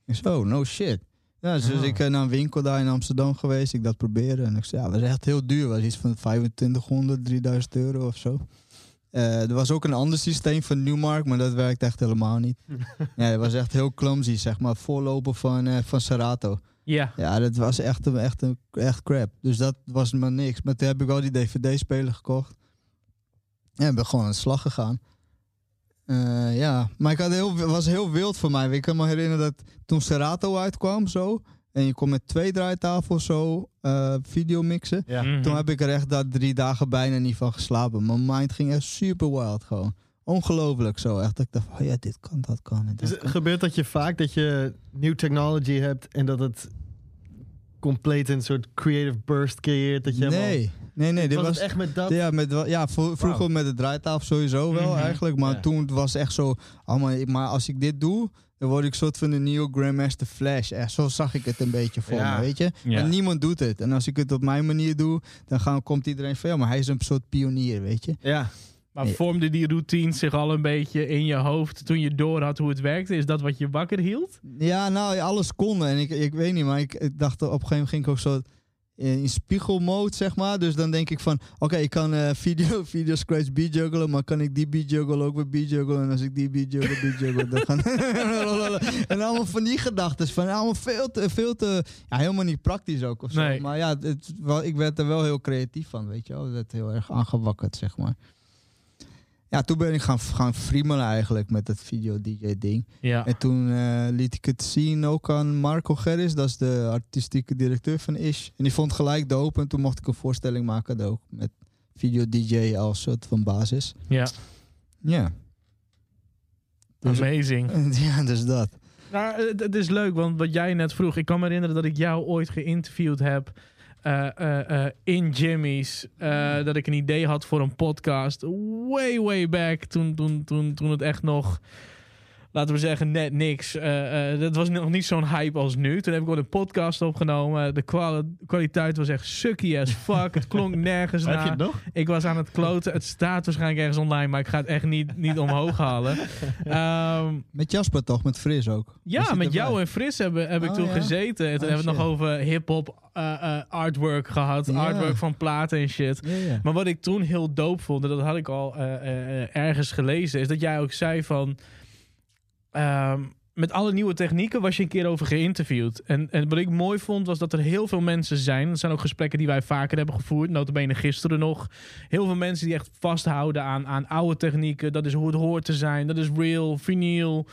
Ik zei, oh, no shit. Ja, dus Ah. ik ben naar een winkel daar in Amsterdam geweest, ik dat proberen. En ik zei, ja, dat is echt heel duur. was iets van 2500, 3000 euro of zo. Eh, er was ook een ander systeem van Newmark, maar dat werkt echt helemaal niet. ja, het was echt heel clumsy, zeg maar. Voorloper van, eh, van Serato. Ja. Ja, dat was echt, een, echt, een, echt crap. Dus dat was maar niks. Maar toen heb ik wel die DVD-speler gekocht. En ben gewoon aan de slag gegaan. Eh, ja, maar ik had heel, het was heel wild voor mij. Ik kan me herinneren dat toen Serato uitkwam zo... en je kon met twee draaitafels zo eh video mixen... Ja. Mhm. Toen heb ik er echt dat drie dagen bijna niet van geslapen. Mijn mind ging echt super wild gewoon. Ongelooflijk zo. Echt dat ik dacht, oh ja, dit kan, dat kan. Dat Dus kan. gebeurt dat je vaak dat je nieuw technology hebt en dat het compleet een soort creative burst creëert? Dat je helemaal- Nee, nee, nee. Dit was, echt met dat? Ja, met, ja vro- vroeger Wauw. met de draaitafel sowieso wel Mhm. eigenlijk. Maar Ja. toen was het echt zo... Oh, maar, maar als ik dit doe, dan word ik soort van de nieuwe Grandmaster Flash. Echt, zo zag ik het een beetje voor Ja. me, weet je. Ja. Maar niemand doet het. En als ik het op mijn manier doe, dan gaan, komt iedereen van... Ja, maar hij is een soort pionier, weet je. Ja. Maar vormde die routines zich al een beetje in je hoofd toen je door had hoe het werkte? Is dat wat je wakker hield? Ja, nou, alles kon. En ik, ik weet niet, maar ik, ik dacht op een gegeven moment ging ik ook zo in, spiegelmode, zeg maar. Dus dan denk ik van, oké, ik kan eh, video, video scratch beat juggelen, maar kan ik die beat juggelen ook weer beat juggelen? En als ik die beat juggle, beat juggle, dan gaan... en allemaal van die gedachten, van allemaal veel te, veel te, ja, helemaal niet praktisch ook of zo. Nee. Maar ja, het, wel, ik werd er wel heel creatief van, weet je wel. Het werd heel erg aangewakkerd, zeg maar. Ja, toen ben ik gaan, gaan friemelen eigenlijk met het video DJ ding. Ja. En toen eh, liet ik het zien ook aan Marco Gerris, dat is de artistieke directeur van Ish. En die vond het gelijk dope en toen mocht ik een voorstelling maken ook met video DJ als soort van basis. ja. Ja. Dus, Amazing. ja, dus dat. Nou, het, het is leuk, want wat jij net vroeg, ik kan me herinneren dat ik jou ooit geïnterviewd heb eh, eh, eh, in Jimmy's. eh, dat ik een idee had voor een podcast. Way, way back. Toen, toen, toen, toen het echt nog, laten we zeggen, net niks. eh, eh, dat was nog niet zo'n hype als nu. Toen heb ik ook een podcast opgenomen. De kwali- kwaliteit was echt sucky as fuck. het klonk nergens Heb je naar. het nog? Ik was aan het kloten. Het staat waarschijnlijk ergens online, maar ik ga het echt niet, niet omhoog halen. Ehm, Met Jasper toch, met Fris ook. Ja, met jou en Fris hebben, heb ik Oh, toen ja? gezeten. En toen Oh, hebben we het nog over hip-hop eh, eh, artwork gehad. Artwork van platen en shit. Maar wat ik toen heel dope vond, en dat had ik al eh, eh, eh, ergens gelezen, is dat jij ook zei van. Ehm, met alle nieuwe technieken was je een keer over geïnterviewd. En, en wat ik mooi vond, was dat er heel veel mensen zijn. Dat zijn ook gesprekken die wij vaker hebben gevoerd. Notabene gisteren nog. Heel veel mensen die echt vasthouden aan, aan oude technieken. Dat is hoe het hoort te zijn. Dat is real, vinyl,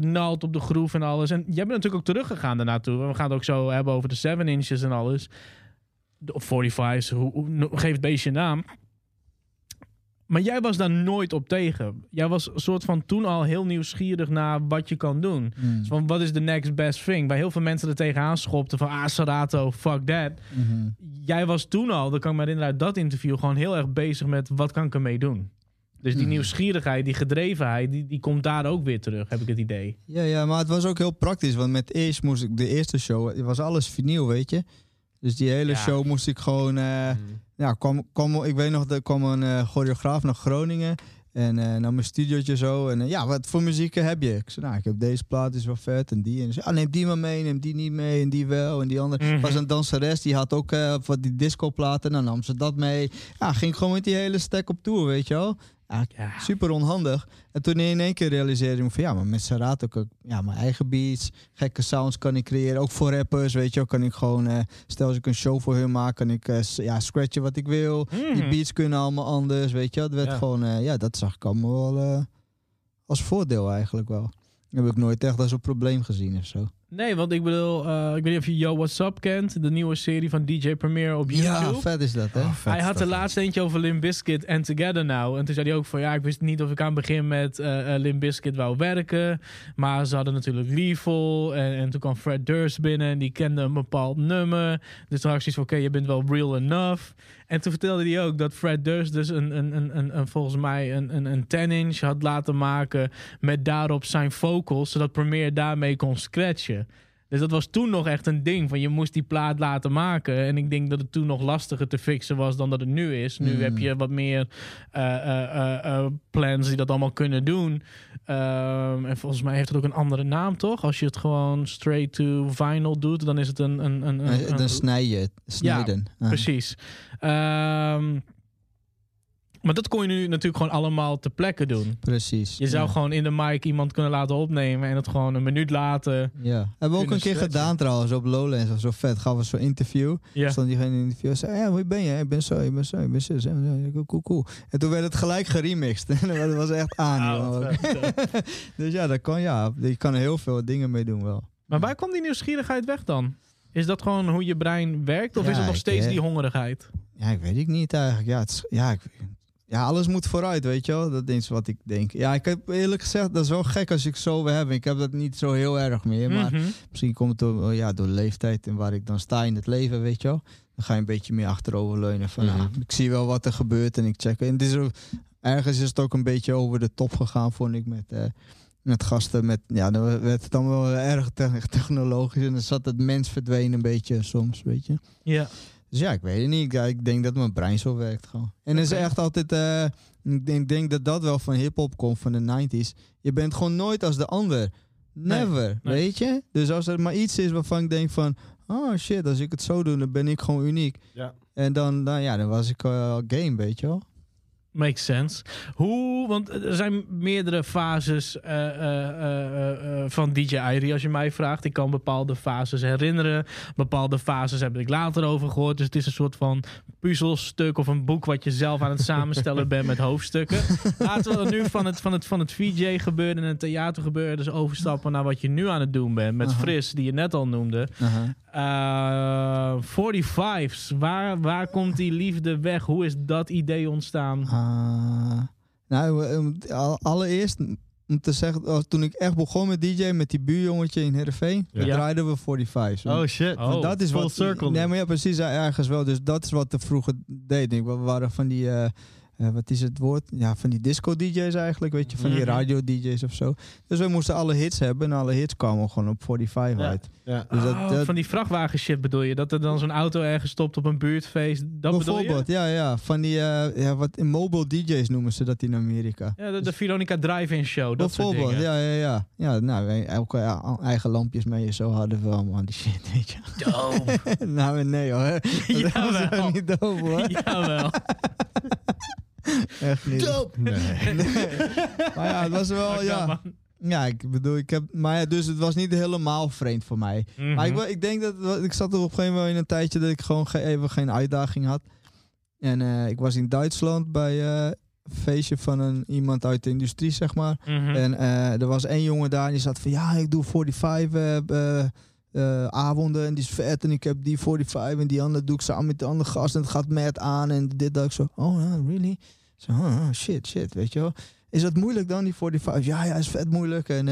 naald op de groef en alles. En jij bent natuurlijk ook teruggegaan daarnaartoe. We gaan het ook zo hebben over de 7 inches en alles. De- Of 45's, hoe, hoe, geef het beestje een naam. Maar jij was daar nooit op tegen. Jij was een soort van toen al heel nieuwsgierig naar wat je kan doen. Mm. Dus van wat is de next best thing? Bij heel veel mensen er tegenaan schopten van ah, Serato, fuck that. Mhm. Jij was toen al, dat kan ik me herinneren uit dat interview, gewoon heel erg bezig met wat kan ik ermee doen. Dus die Hmm. nieuwsgierigheid, die gedrevenheid, die, die komt daar ook weer terug, heb ik het idee. Ja, ja, maar het was ook heel praktisch. Want met Ish moest ik de eerste show, het was alles vinyl, weet je. Dus die hele Ja. show moest ik gewoon. eh, Ja, kwam, kwam, ik weet nog, er kwam een eh, choreograaf naar Groningen. En eh, naar mijn studiootje zo. En eh, ja, wat voor muziek heb je? Ik zei, nou, ik heb deze plaat, is wel vet. En die. En zei, ah, neem die maar mee, neem die niet mee. En die wel. En die andere. Mhm. was een danseres, die had ook wat die discoplaten. Dan nam ze dat mee. Ja, ging gewoon met die hele stack op tour, weet je wel. Ja. super onhandig. En toen in één keer realiseerde ik van ja, maar met Serato kan ik ja, mijn eigen beats, gekke sounds kan ik creëren. Ook voor rappers, weet je wel, kan ik gewoon, eh, stel als ik een show voor hun maak, kan ik s- ja, scratchen wat ik wil. Die Mhm. beats kunnen allemaal anders, weet je wel. Het werd Ja. gewoon, eh, ja, dat zag ik allemaal wel als voordeel eigenlijk wel. heb ik nooit echt als een probleem gezien of zo. Nee, want ik bedoel, eh, ik weet niet of je Yo What's Up kent, de nieuwe serie van DJ Premier op YouTube. Ja, vet is dat, hè? Oh, hij had is er dat. laatst eentje over Limp Bizkit en Together Now. En toen zei hij ook van ja, ik wist niet of ik aan het begin met eh eh, Limp Bizkit wou werken. Maar ze hadden natuurlijk Lethal. En, en toen kwam Fred Durst binnen en die kende een bepaald nummer. Dus toen had ik zoiets van oké, je bent wel real enough. En toen vertelde hij ook dat Fred Durst dus een, een, een, een, volgens mij een, een, een 10-inch had laten maken met daarop zijn vocals, zodat Premiere daarmee kon scratchen. Dus dat was toen nog echt een ding. Van je moest die plaat laten maken. En ik denk dat het toen nog lastiger te fixen was dan dat het nu is. Nu Mm. heb je wat meer eh, eh, eh, plans die dat allemaal kunnen doen. Ehm, en volgens mij heeft het ook een andere naam, toch? Als je het gewoon straight to vinyl doet, dan is het een. een, een, een- een- Dan snij je. Snijden. Ah. Precies. Ehm, Maar dat kon je nu natuurlijk gewoon allemaal ter plekke doen. Precies. Je zou ja. gewoon in de mic iemand kunnen laten opnemen en het gewoon een minuut later. Ja. Hebben we ook een keer stretchen. gedaan trouwens op Lowlands of zo vet. Gaf we zo'n interview. Ja. Stond diegene in een interview en zei, ja, wie ben je? Ik ben zo, ik ben zo, ik ben zo. Cool, cool, cool. En toen werd het gelijk geremixed. En dat was echt aan. Ah, dus ja, dat kan, ja, je kan er heel veel dingen mee doen wel. maar waar kwam die nieuwsgierigheid weg dan? Is dat gewoon hoe je brein werkt? Of Ja, is het nog steeds eh, die hongerigheid? Ja, ik weet ik niet eigenlijk. Ja, het ja, ik, ja, alles moet vooruit, weet je wel. Dat is wat ik denk. Ja, ik heb eerlijk gezegd, dat is wel gek als ik zo wil hebben. Ik heb dat niet zo heel erg meer, maar Mhm. misschien komt het door, ja, door de leeftijd en waar ik dan sta in het leven, weet je wel. Dan ga je een beetje meer achteroverleunen van, Mhm. nou, ik zie wel wat er gebeurt en ik check. En het is ook, ergens is het ook een beetje over de top gegaan, vond ik, met... eh, met gasten, met, ja, dan werd het dan wel erg te- technologisch en dan zat het mens verdwenen een beetje soms, weet je. Ja. Dus ja, ik weet het niet. Ja, ik denk dat mijn brein zo werkt gewoon. En het is echt altijd... eh, ik denk, denk dat dat wel van hip-hop komt, van de 90s. Je bent gewoon nooit als de ander. Never, nee. weet je? Dus als er maar iets is waarvan ik denk van... Oh shit, als ik het zo doe, dan ben ik gewoon uniek. Ja. En dan, dan, ja, dan was ik eh, game, weet je wel. Makes sense. Hoe, want er zijn meerdere fases eh, eh, eh, van DJ Irie, als je mij vraagt. Ik kan bepaalde fases herinneren. Bepaalde fases heb ik later over gehoord. Dus het is een soort van puzzelstuk of een boek wat je zelf aan het samenstellen bent met hoofdstukken. Laten we nu van het, van het, van het VJ gebeuren en het theater gebeuren dus overstappen naar wat je nu aan het doen bent. Met Aha. Fris, die je net al noemde. Eh 45's, waar, waar komt die liefde weg? Hoe is dat idee ontstaan? Ah, nou, eh, allereerst om te zeggen, oh, toen ik echt begon met DJ met die buurjongetje in Heerenveen, Ja. draaiden we 45's. Oh shit. Oh. Dat is full wat, circle. Nee, maar ja, precies, ergens wel. Dus dat is wat de vroeger deed. Ik, we waren van die, eh, eh, wat is het woord? Ja, van die disco-DJ's eigenlijk, weet je, van die Mhm. radio-DJ's of zo. Dus we moesten alle hits hebben en alle hits kwamen gewoon op 45 Ja. uit. Ja. Dus dat, Oh, dat- van die vrachtwagen shit bedoel je? Dat er dan zo'n auto ergens stopt op een buurtfeest? Dat bedoel je? Bijvoorbeeld, ja, ja. Van die, eh, ja, wat in mobile DJ's noemen ze dat in Amerika. Ja, de, de Veronica Drive-In Show, dat soort Bijvoorbeeld, dingen. ja, ja, ja. Ja, nou, elke ja, eigen lampjes mee en zo hadden we allemaal die shit, weet je. Dope. nou, nee hoor. Dat was niet dope hoor. Jawel. Echt niet. Nee. Maar ja, het was wel, ja. Ja, ik bedoel, ik heb, maar ja, dus het was niet helemaal vreemd voor mij. Mhm. Maar ik, ik denk dat, ik zat er op een gegeven moment in een tijdje dat ik gewoon ge- even geen uitdaging had. En eh, ik was in Duitsland bij eh, een feestje van een, iemand uit de industrie, zeg maar. Mhm. En eh, er was één jongen daar en die zat van, ja, ik doe 45 eh, avonden en die is vet. En ik heb die 45 en die andere doe ik samen met de andere gast en het gaat met aan en dit, dat. Ik zo, oh, really? Zo, oh, oh, shit, shit, weet je wel. Is dat moeilijk dan, die 45? Ja, ja, is vet moeilijk. En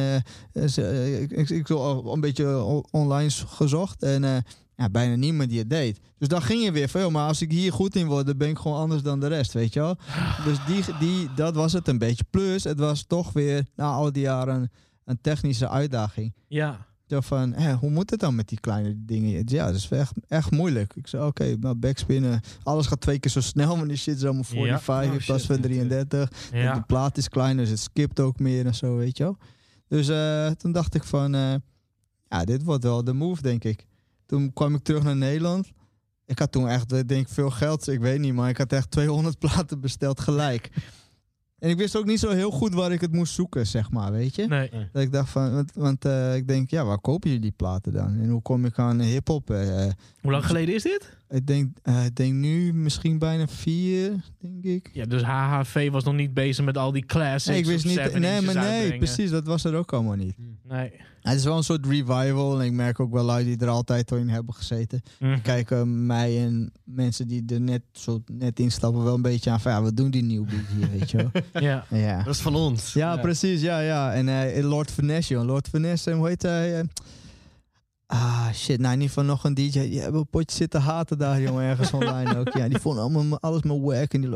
is, eh, ik, ik, al een beetje online gezocht en ja, bijna niemand die het deed. Dus dan ging je weer veel. Maar als ik hier goed in word, dan ben ik gewoon anders dan de rest, weet je wel. Dus die, die, dat was het een beetje. Plus, het was toch weer na al die jaren een technische uitdaging. Ja. Zo van, hé, hoe moet het dan met die kleine dingen? Ja, dat is echt, echt moeilijk. Ik zei, oké, nou backspinnen. Alles gaat twee keer zo snel, maar die shit is allemaal 45 Oh, in plaats shit, van ja. 33. De Ja. plaat is kleiner, dus het skipt ook meer en zo, weet je wel. Dus eh, toen dacht ik van, eh, ja, dit wordt wel de move, denk ik. Toen kwam ik terug naar Nederland. Ik had toen echt, eh, denk ik, veel geld. Ik weet niet, maar ik had echt 200 platen besteld gelijk. En ik wist ook niet zo heel goed waar ik het moest zoeken, zeg maar, weet je. Nee. Dat ik dacht van, want, want eh, ik denk, ja, waar kopen jullie die platen dan? En hoe kom ik aan hip-hop? eh, eh, Hoe lang geleden is dit? Ik, denk, eh, ik denk nu misschien bijna vier, denk ik. Ja, dus HHV was nog niet bezig met al die classics. Nee, ik wist niet. 70's Nee, maar nee, uitbrengen. precies. Dat was er ook allemaal niet. Nee. Het is wel een soort revival. En ik merk ook wel lui die er altijd al in hebben gezeten. Mhm. Kijken mij en mensen die er net, zo net instappen wel een beetje aan van ja, wat doen die nieuwbies hier, weet je wel. Ja. Ja. Dat is van ons. Ja, precies. Ja, ja. En eh, Lord Finesse, joh. Lord Finesse, en hoe heet hij? eh? Ah, shit. Nou, in ieder geval nog een DJ. Die hebben een potje zitten haten daar, jongen. Ergens online ook. Ja, die vonden allemaal alles maar wack. En die,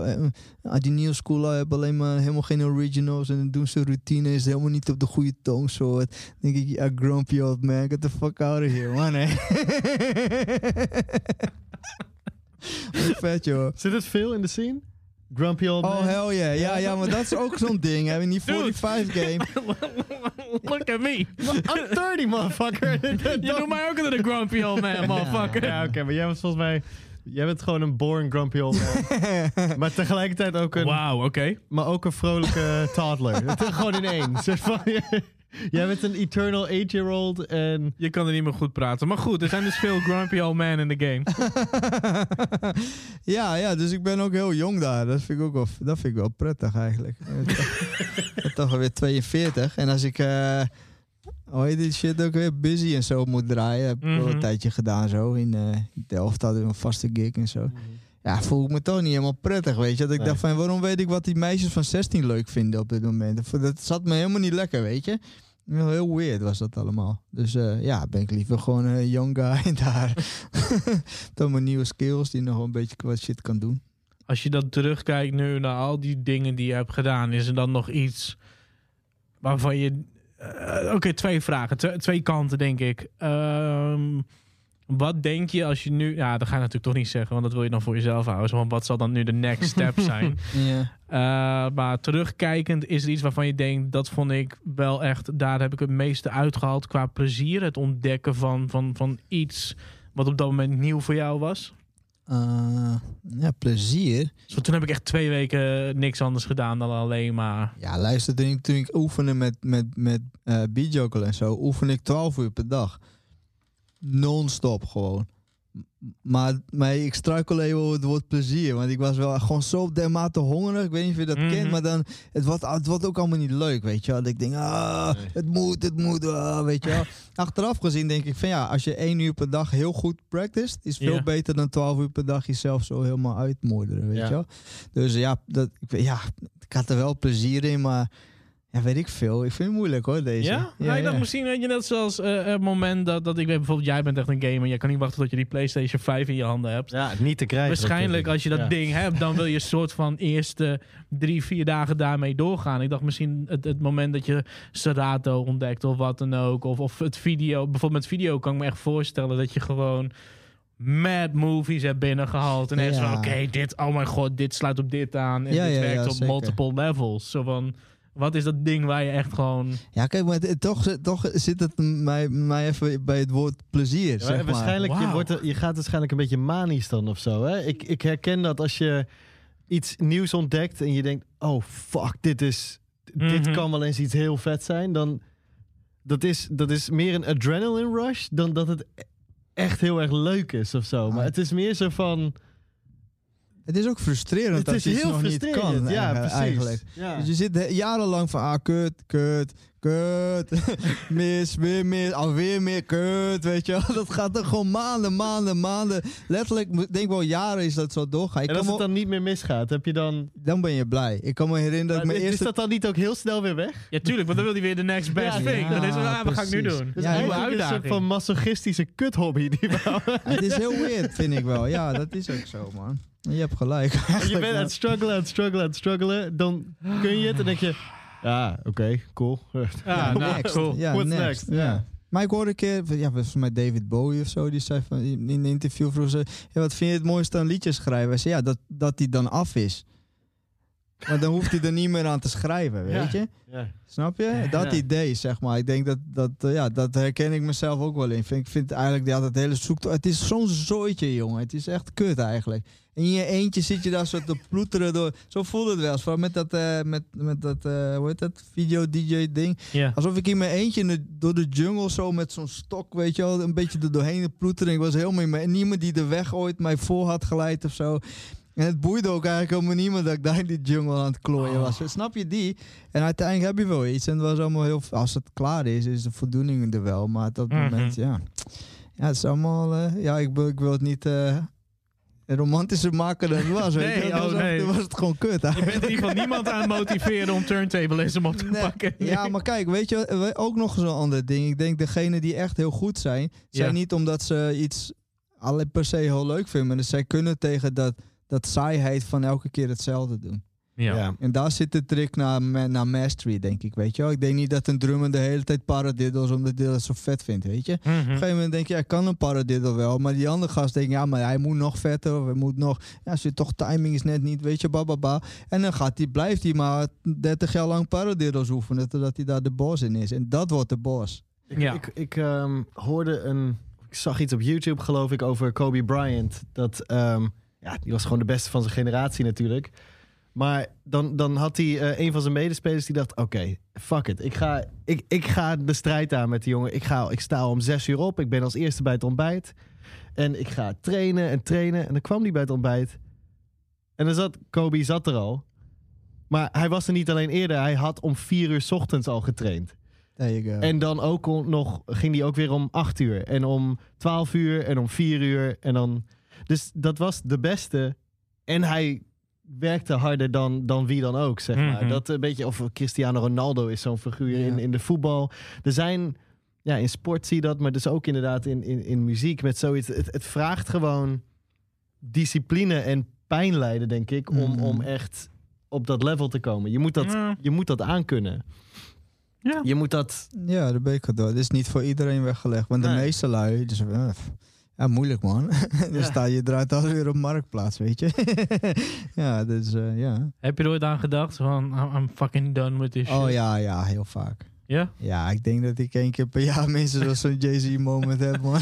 ah, die new school hebben alleen maar helemaal geen originals. En doen ze routine. Is helemaal niet op de goede toonsoort. Dan denk ik, ja, grumpy old man. Get the fuck out of here, man. Hè. Vet, joh. Zit het veel in de scene? Grumpy old Oh, man? hell yeah. Ja, ja, maar dat is ook zo'n ding. Hè. In die 45 game. Look at me. I'm 30, motherfucker. Je noemt mij ook altijd een grumpy old man, motherfucker. Ja, oké, maar jij was volgens mij Jij bent gewoon een boring grumpy old man. maar tegelijkertijd ook een, Wauw, oké. maar ook een vrolijke toddler. Het is gewoon in één. Jij bent een eternal eight-year-old en... Je kan er niet meer goed praten. Maar goed, er zijn dus veel grumpy old men in de game. ja, ja, dus ik ben ook heel jong daar. Dat vind ik ook wel, dat vind ik wel prettig eigenlijk. Ik ben toch- alweer 42. En als ik, eh hoe heet die shit ook weer, busy en zo moet draaien. Heb ik wel Mhm. een tijdje gedaan zo. In eh Delft hadden we een vaste gig en zo. Ja, voel ik me toch niet helemaal prettig, weet je. Dat ik Nee. dacht van, waarom weet ik wat die meisjes van 16 leuk vinden op dit moment? Dat- zat me helemaal niet lekker, weet je. Heel weird was dat allemaal. Dus eh, ja, ben ik liever gewoon een young guy daar. Dan mijn nieuwe skills die nog een beetje wat shit kan doen. Als je dan terugkijkt nu naar al die dingen die je hebt gedaan, is er dan nog iets waarvan je. eh, Oké, twee vragen, Twe- twee kanten denk ik. Ehm, wat denk je als je nu. Ja, dat ga je natuurlijk toch niet zeggen, want dat wil je dan voor jezelf houden. Want wat zal dan nu de next step zijn? Eh, maar terugkijkend is er iets waarvan je denkt, dat vond ik wel echt, daar heb ik het meeste uitgehaald qua plezier. Het ontdekken van, van, van iets wat op dat moment nieuw voor jou was. Eh, ja, plezier. Dus toen heb ik echt twee weken niks anders gedaan dan alleen maar. Ja, luister, toen ik, toen ik oefende met, met, met beatjuggle en zo, oefen ik 12 uur per dag. Non-stop gewoon. Maar, maar ik struikel even over het woord plezier. Want ik was wel gewoon zo dermate hongerig. Ik weet niet of je dat Mhm. kent. Maar dan, het wordt, het wordt ook allemaal niet leuk, weet je wel. Dat ik denk, ah, Nee. het moet, het moet, ah, weet je wel. Achteraf gezien denk ik van ja, als je één uur per dag heel goed practiced, is veel beter dan 12 uur per dag jezelf zo helemaal uitmoorderen, weet Ja. je wel. Dus ja, dat, ja, ik had er wel plezier in, maar ja, weet ik veel. Ik vind het moeilijk hoor, deze. Ja? Ja, ik dacht misschien, weet je, net zoals eh, het moment dat, dat ik weet bijvoorbeeld, jij bent echt een gamer. Jij kan niet wachten tot je die PlayStation 5 in je handen hebt. Ja, niet te krijgen. Waarschijnlijk als je dat Ja. ding hebt, dan wil je een soort van eerste drie, vier dagen daarmee doorgaan. Ik dacht misschien het, het moment dat je Serato ontdekt of wat dan ook. Of, of het video, bijvoorbeeld met video kan ik me echt voorstellen dat je gewoon mad movies hebt binnengehaald. En echt Ja. van, oké, dit, oh mijn god, dit sluit op dit aan. En Ja, dit ja, werkt ja, op zeker. multiple levels. Zo van, wat is dat ding waar je echt gewoon... Ja, kijk, maar het- toch, toch zit het mij, mij even bij het woord plezier, Ja, zeg maar. waarschijnlijk, je, wordt er- je gaat waarschijnlijk een beetje manisch dan of zo. Hè? Ik, ik herken dat als je iets nieuws ontdekt en je denkt, oh fuck, dit is, dit Mhm. kan wel eens iets heel vet zijn. Dan, dat is, dat is meer een adrenaline rush dan dat het e- echt heel erg leuk is of zo. Maar Ah. het is meer zo van, Het is ook frustrerend het dat is je heel nog niet frustrerend. kan, ja, precies. eigenlijk. Ja. Dus je zit jarenlang van, ah, kut, kut, kut, mis, weer mis, alweer meer, kut, weet je wel. Dat gaat er gewoon maanden, maanden, maanden. Letterlijk, ik denk wel jaren is dat zo doorgaan. Ik en als het dan niet meer misgaat, heb je dan... dan ben je blij. Ik kan me herinneren dat ik mijn is eerste... dat dan niet ook heel snel weer weg? Ja, tuurlijk, want dan wil hij weer de next best Ja, thing. dan is het, ja, ah, wat ga ik nu doen? Dus Ja, Nieuwe eigenlijk een soort van masochistische kuthobby die we. Het is heel weird, vind ik wel. Ja, dat is ook zo, man. Je hebt gelijk. je bent aan het struggelen, aan het struggelen, aan het struggelen. Dan kun je het en denk je... Ja, oké, cool. Ja, nou, next. cool. Ja, What's next. next? Ja. Ja. Maar ik hoorde een keer, ja, was met David Bowie of zo, die zei van, in een interview vroeg ze, ja, wat vind je het mooiste aan liedjes schrijven? Hij zei, ja, dat, dat die dan af is. Maar dan hoeft hij er niet meer aan te schrijven, weet Ja. je? Ja. Snap je? Dat Ja. idee, zeg maar. Ik denk dat, dat eh, ja, dat herken ik mezelf ook wel in. Ik vind, ik vind eigenlijk ja, dat hele zoektocht... Het is zo'n zooitje, jongen. Het is echt kut eigenlijk. En in je eentje zit je daar zo te ploeteren door... Zo voelde het wel eens. Met dat, eh, met, met dat eh, hoe heet dat, video-dj-ding. Ja. Alsof ik in mijn eentje de- door de jungle zo met zo'n stok, weet je wel, een beetje er doorheen te ploeteren. Ik was helemaal in mijn... Niemand die de weg ooit mij voor had geleid of zo. En het boeide ook eigenlijk helemaal niemand dat ik daar in die jungle aan het klooien was. Snap je die? En uiteindelijk heb je wel iets. En het was allemaal heel... Als het klaar is, is de voldoening er wel. Maar op dat Mhm. moment, ja... Ja, het is allemaal... eh, ja, ik, wil- ik wil het niet... eh romantischer maken dan het was. weet Nee, je? oh, was, nee. was het gewoon kut. Je bent in ieder geval niemand aan motiveren om turntablism op te Nee. pakken. Ja, maar kijk, weet je, ook nog zo'n ander ding. Ik denk, degenen die echt heel goed zijn, zijn Ja. niet omdat ze iets alleen per se heel leuk vinden. Maar zij kunnen tegen dat, dat saaiheid van elke keer hetzelfde doen. Ja. Ja. En daar zit de trick naar, naar mastery, denk ik, weet je wel. Ik denk niet dat een drummer de hele tijd paradiddles omdat hij dat zo vet vindt, weet je. Op Mhm. een gegeven moment denk je, ja, ik kan een paradiddle wel. Maar die andere gast denkt, ja, maar hij moet nog vetter. Of hij moet nog, ja, zit toch timing is net niet, weet je, bababa. En dan gaat hij, blijft hij maar 30 jaar lang paradiddles oefenen, totdat hij daar de boss in is. En dat wordt de boss. Ik, Ja. ik, ik ehm, hoorde een... Ik ik zag iets op YouTube, geloof ik, over Kobe Bryant. Dat, ehm, ja, die was gewoon de beste van zijn generatie natuurlijk. Maar dan, dan had hij eh, een van zijn medespelers die dacht: Oké, fuck it. Ik ga, ik, ik ga de strijd aan met die jongen. Ik, ga, ik sta om zes uur op. Ik ben als eerste bij het ontbijt. En ik ga trainen en trainen. En dan kwam hij bij het ontbijt. En dan zat Kobe zat er al. Maar hij was er niet alleen eerder. Hij had om vier uur 's ochtends al getraind. There you go. En dan ook nog ging hij ook weer om 8 uur. En om 12 uur en om 4 uur. En dan... Dus dat was de beste. En hij werkte harder dan, dan wie dan ook, zeg maar. Mhm. Dat een beetje, of Cristiano Ronaldo is zo'n figuur Ja. in, in de voetbal. Er zijn, ja, in sport zie je dat, maar dus ook inderdaad in, in, in muziek met zoiets. Het, het vraagt gewoon discipline en pijn lijden, denk ik, om, Mhm. om echt op dat level te komen. Je moet dat, Ja. je moet dat aankunnen. Ja. Je moet dat Ja, dat ben ik het door. Het is niet voor iedereen weggelegd. Want de meeste lui, dus, eh, ja, moeilijk man. Dan Ja. sta je eruit alweer op marktplaats, weet je. ja, dus eh, ja. Heb je er ooit aan gedacht van, I'm, I'm fucking done with this shit? Oh ja, ja, heel vaak. Ja? Ja, ik denk dat ik één keer per jaar minstens zo'n Jay-Z moment heb, man.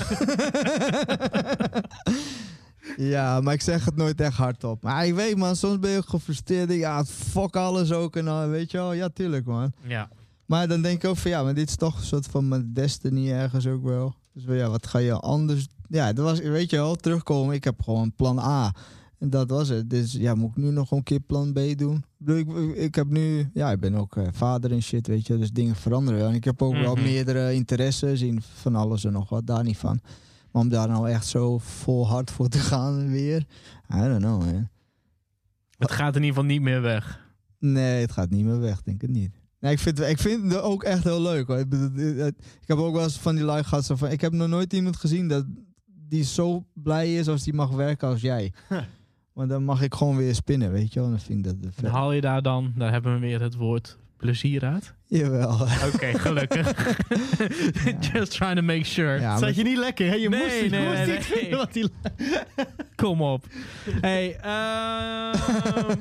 ja, maar ik zeg het nooit echt hardop. Maar ik weet, man, soms ben je ook gefrustreerd. Ja, fuck alles ook en dan, weet je wel. Ja, tuurlijk, man. Ja. Maar dan denk ik ook van ja, maar dit is toch een soort van mijn destiny ergens ook wel. Dus wel, ja, wat ga je anders... Ja, dat was, weet je wel, terugkomen. Ik heb gewoon plan A. En dat was het. Dus ja, moet ik nu nog een keer plan B doen? Ik, ik, heb nu... Ja, ik ben ook eh, vader en shit, weet je. Dus dingen veranderen. En ik heb ook wel Mhm. meerdere interesses in van alles en nog wat. Daar niet van. Maar om daar nou echt zo vol hard voor te gaan weer... I don't know, man. Het gaat in ieder geval niet meer weg. Nee, het gaat niet meer weg, denk ik niet. Nee, ik vind, ik vind het ook echt heel leuk. Hoor. Ik, bedoel, het- het- ik heb ook wel eens van die live gehad. Van, ik heb nog nooit iemand gezien dat die zo blij is als die mag werken als jij. Want dan mag ik gewoon weer spinnen, weet je wel. Dan vind ik dat En vet. haal je daar dan, daar hebben we weer het woord plezier uit? Jawel. Oké, gelukkig. Just trying to make sure. Ja, Zat maar- je niet lekker, hè? Je Nee, moest, nee, moest nee, wat die... Kom op. Hey, ehm,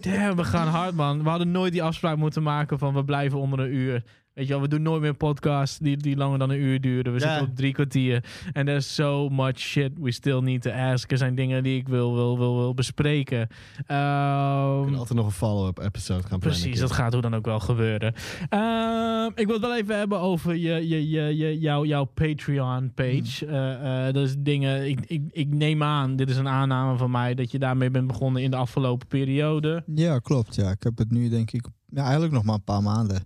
damn, we gaan hard, man. We hadden nooit die afspraak moeten maken van we blijven onder een uur. Weet je wel, we doen nooit meer podcasts die, die langer dan een uur duren. We zitten op drie kwartier. En there's so much shit we still need to ask. Er zijn dingen die ik wil, wil, wil, wil bespreken. Ehm, We kunnen altijd nog een follow-up episode gaan plannen. Precies, dat gaat hoe dan ook wel gebeuren. Ehm, ik wil het wel even hebben over je, je, je, je, jouw, jouw Patreon-page. Eh, eh, dat is dingen, ik, ik, ik neem aan, dit is een aanname van mij, dat je daarmee bent begonnen in de afgelopen periode. Ja, klopt. Ja, ik heb het nu denk ik... Ja, eigenlijk nog maar een paar maanden.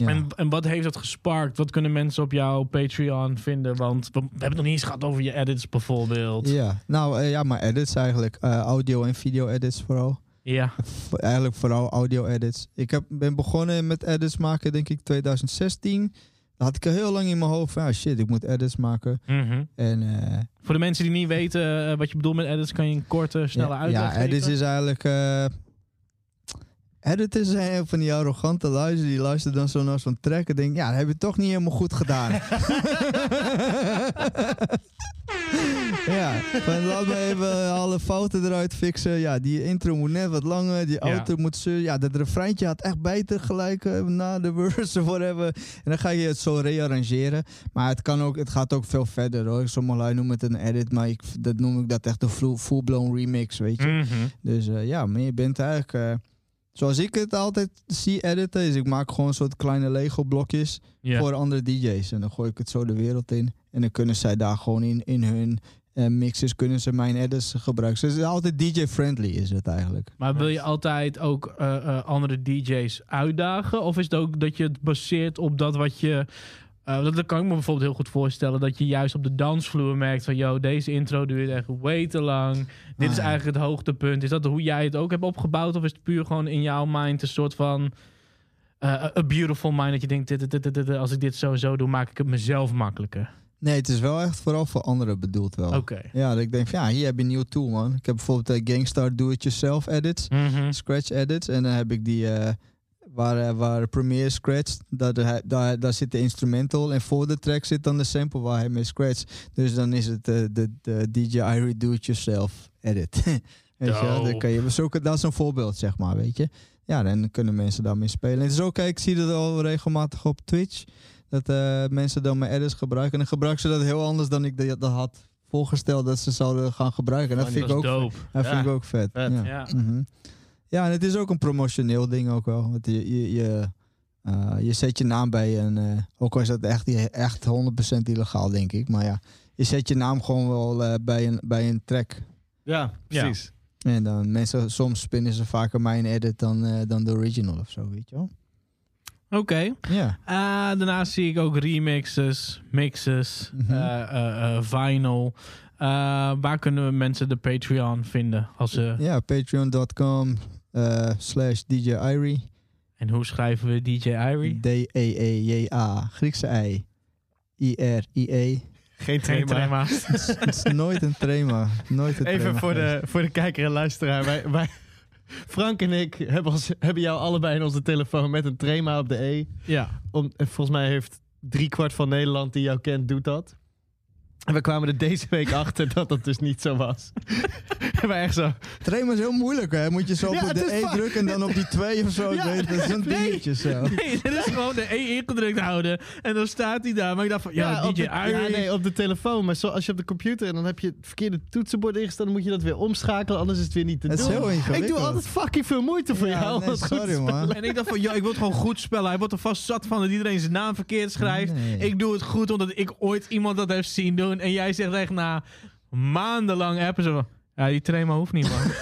Ja. En, en wat heeft dat gesparkt? Wat kunnen mensen op jouw Patreon vinden? Want we, we hebben het nog niet eens gehad over je edits bijvoorbeeld. ja, nou eh, ja, maar edits eigenlijk. Eh, audio en video edits vooral. Ja. V- Eigenlijk vooral audio edits. Ik heb, ben begonnen met edits maken, denk ik, 2016. Dan had ik er heel lang in mijn hoofd ah, shit, ik moet edits maken. Mhm. En eh, Voor de mensen die niet weten wat je bedoelt met edits, kan je een korte, snelle ja, uitleg ja, edits geven? is eigenlijk... eh editors zijn van die arrogante luisteren. Die luisteren dan zo naar zo'n track en ja, dat heb je toch niet helemaal goed gedaan. ja, van, laat me even alle fouten eruit fixen. Ja, die intro moet net wat langer. Die Ja. auto moet zo... Ja, dat refreintje had echt beter gelijk eh, na de verse whatever. En dan ga je het zo rearrangeren. Maar het, kan ook, het gaat ook veel verder hoor. Sommige lui noemen het een edit, maar ik, dat noem ik dat echt een full- full-blown remix, weet je. Mhm. Dus eh, ja, maar je bent eigenlijk... eh, zoals ik het altijd zie editen, is ik maak gewoon een soort kleine Lego blokjes voor andere DJ's. En dan gooi ik het zo de wereld in. En dan kunnen zij daar gewoon in, in hun eh, mixes, kunnen ze mijn edits gebruiken. Dus het is altijd DJ-friendly is het eigenlijk. Maar wil je altijd ook eh, eh, andere DJ's uitdagen? Of is het ook dat je het baseert op dat wat je. Eh, dat, dat kan ik me bijvoorbeeld heel goed voorstellen. Dat je juist op de dansvloer merkt van... Yo, deze intro duurt echt way te lang. Dit Ah, is ja. eigenlijk het hoogtepunt. Is dat hoe jij het ook hebt opgebouwd? Of is het puur gewoon in jouw mind een soort van... eh, a beautiful mind. Dat je denkt, dit, als ik dit zo en zo doe, maak ik het mezelf makkelijker. Nee, het is wel echt vooral voor anderen bedoeld wel. Oké. Ja, dat ik denk van ja, hier heb je een nieuw tool man. Ik heb bijvoorbeeld de Gangstar Do-It-Yourself edits. Mhm. Scratch edits. En dan heb ik die eh, waar, eh, waar Premiere scratcht. Daar, daar, daar, daar zit de instrumental. En voor de track zit dan de sample waar hij mee scratcht. Dus dan is het eh, de, de DJ Irie Do It Yourself edit. weet je, dan kan je, zo, dat is een voorbeeld, zeg maar, weet je. Ja, dan kunnen mensen daarmee spelen. Het is ook, kijk, ik zie dat al regelmatig op Twitch. Dat eh, mensen dan mijn edits gebruiken. En dan gebruiken ze dat heel anders dan ik dat dat had voorgesteld dat ze zouden gaan gebruiken. En dat vind ik ook, dat vind ik ook vet. Vet. Ja. Ja. Mhm. Ja, en het is ook een promotioneel ding ook wel. Want je, je, je, eh, je zet je naam bij en eh, ook al is dat echt, echt 100% illegaal, denk ik. Maar ja, je zet je naam gewoon wel eh, bij, een, bij een track. Ja, precies. En dan mensen, soms spinnen ze vaker mijn edit dan, eh, dan de original of zo, weet je wel. Oké. Ja. Eh, daarnaast zie ik ook remixes, mixes, Mhm. eh, eh, eh, vinyl. Eh, waar kunnen we mensen de Patreon vinden? Als ze, Ja, patreon.com slash DJ Irie. En hoe schrijven we DJ Irie? D-E-E-J-A. Griekse I. I-R-I-E. Geen Geen trema. Het is nooit een trema. Nooit een Even trema voor geweest. de, voor de kijker en luisteraar. Wij, wij, Frank en ik hebben, ons, hebben jou allebei in onze telefoon met een trema op de E. Ja. Om, en volgens mij heeft driekwart van Nederland die jou kent, doet dat. En we kwamen er deze week achter dat dat dus niet zo was. en wij echt zo... Trema is heel moeilijk, hè? Moet je zo op Ja, de E drukken en dan op die 2 of zo. Ja, weet, dat is een nee. dingetje zo. Nee, dit is gewoon de E ingedrukt houden. En dan staat hij daar. Maar ik dacht van, ja, op DJ de, ja, nee, op de telefoon. Maar zo, als je op de computer en dan heb je het verkeerde toetsenbord ingesteld, dan moet je dat weer omschakelen, anders is het weer niet te Het is doen. heel Ik ingewikkeld. doe altijd fucking veel moeite voor Ja, jou. nee, sorry, man. En ik dacht van, ja, ik wil het gewoon goed spellen. Hij wordt er vast zat van dat iedereen zijn naam verkeerd schrijft. Nee. Ik doe het goed omdat ik ooit iemand dat heeft zien doen. En jij zegt echt na maandenlang appen zo van... Ja, die trema hoeft niet, man.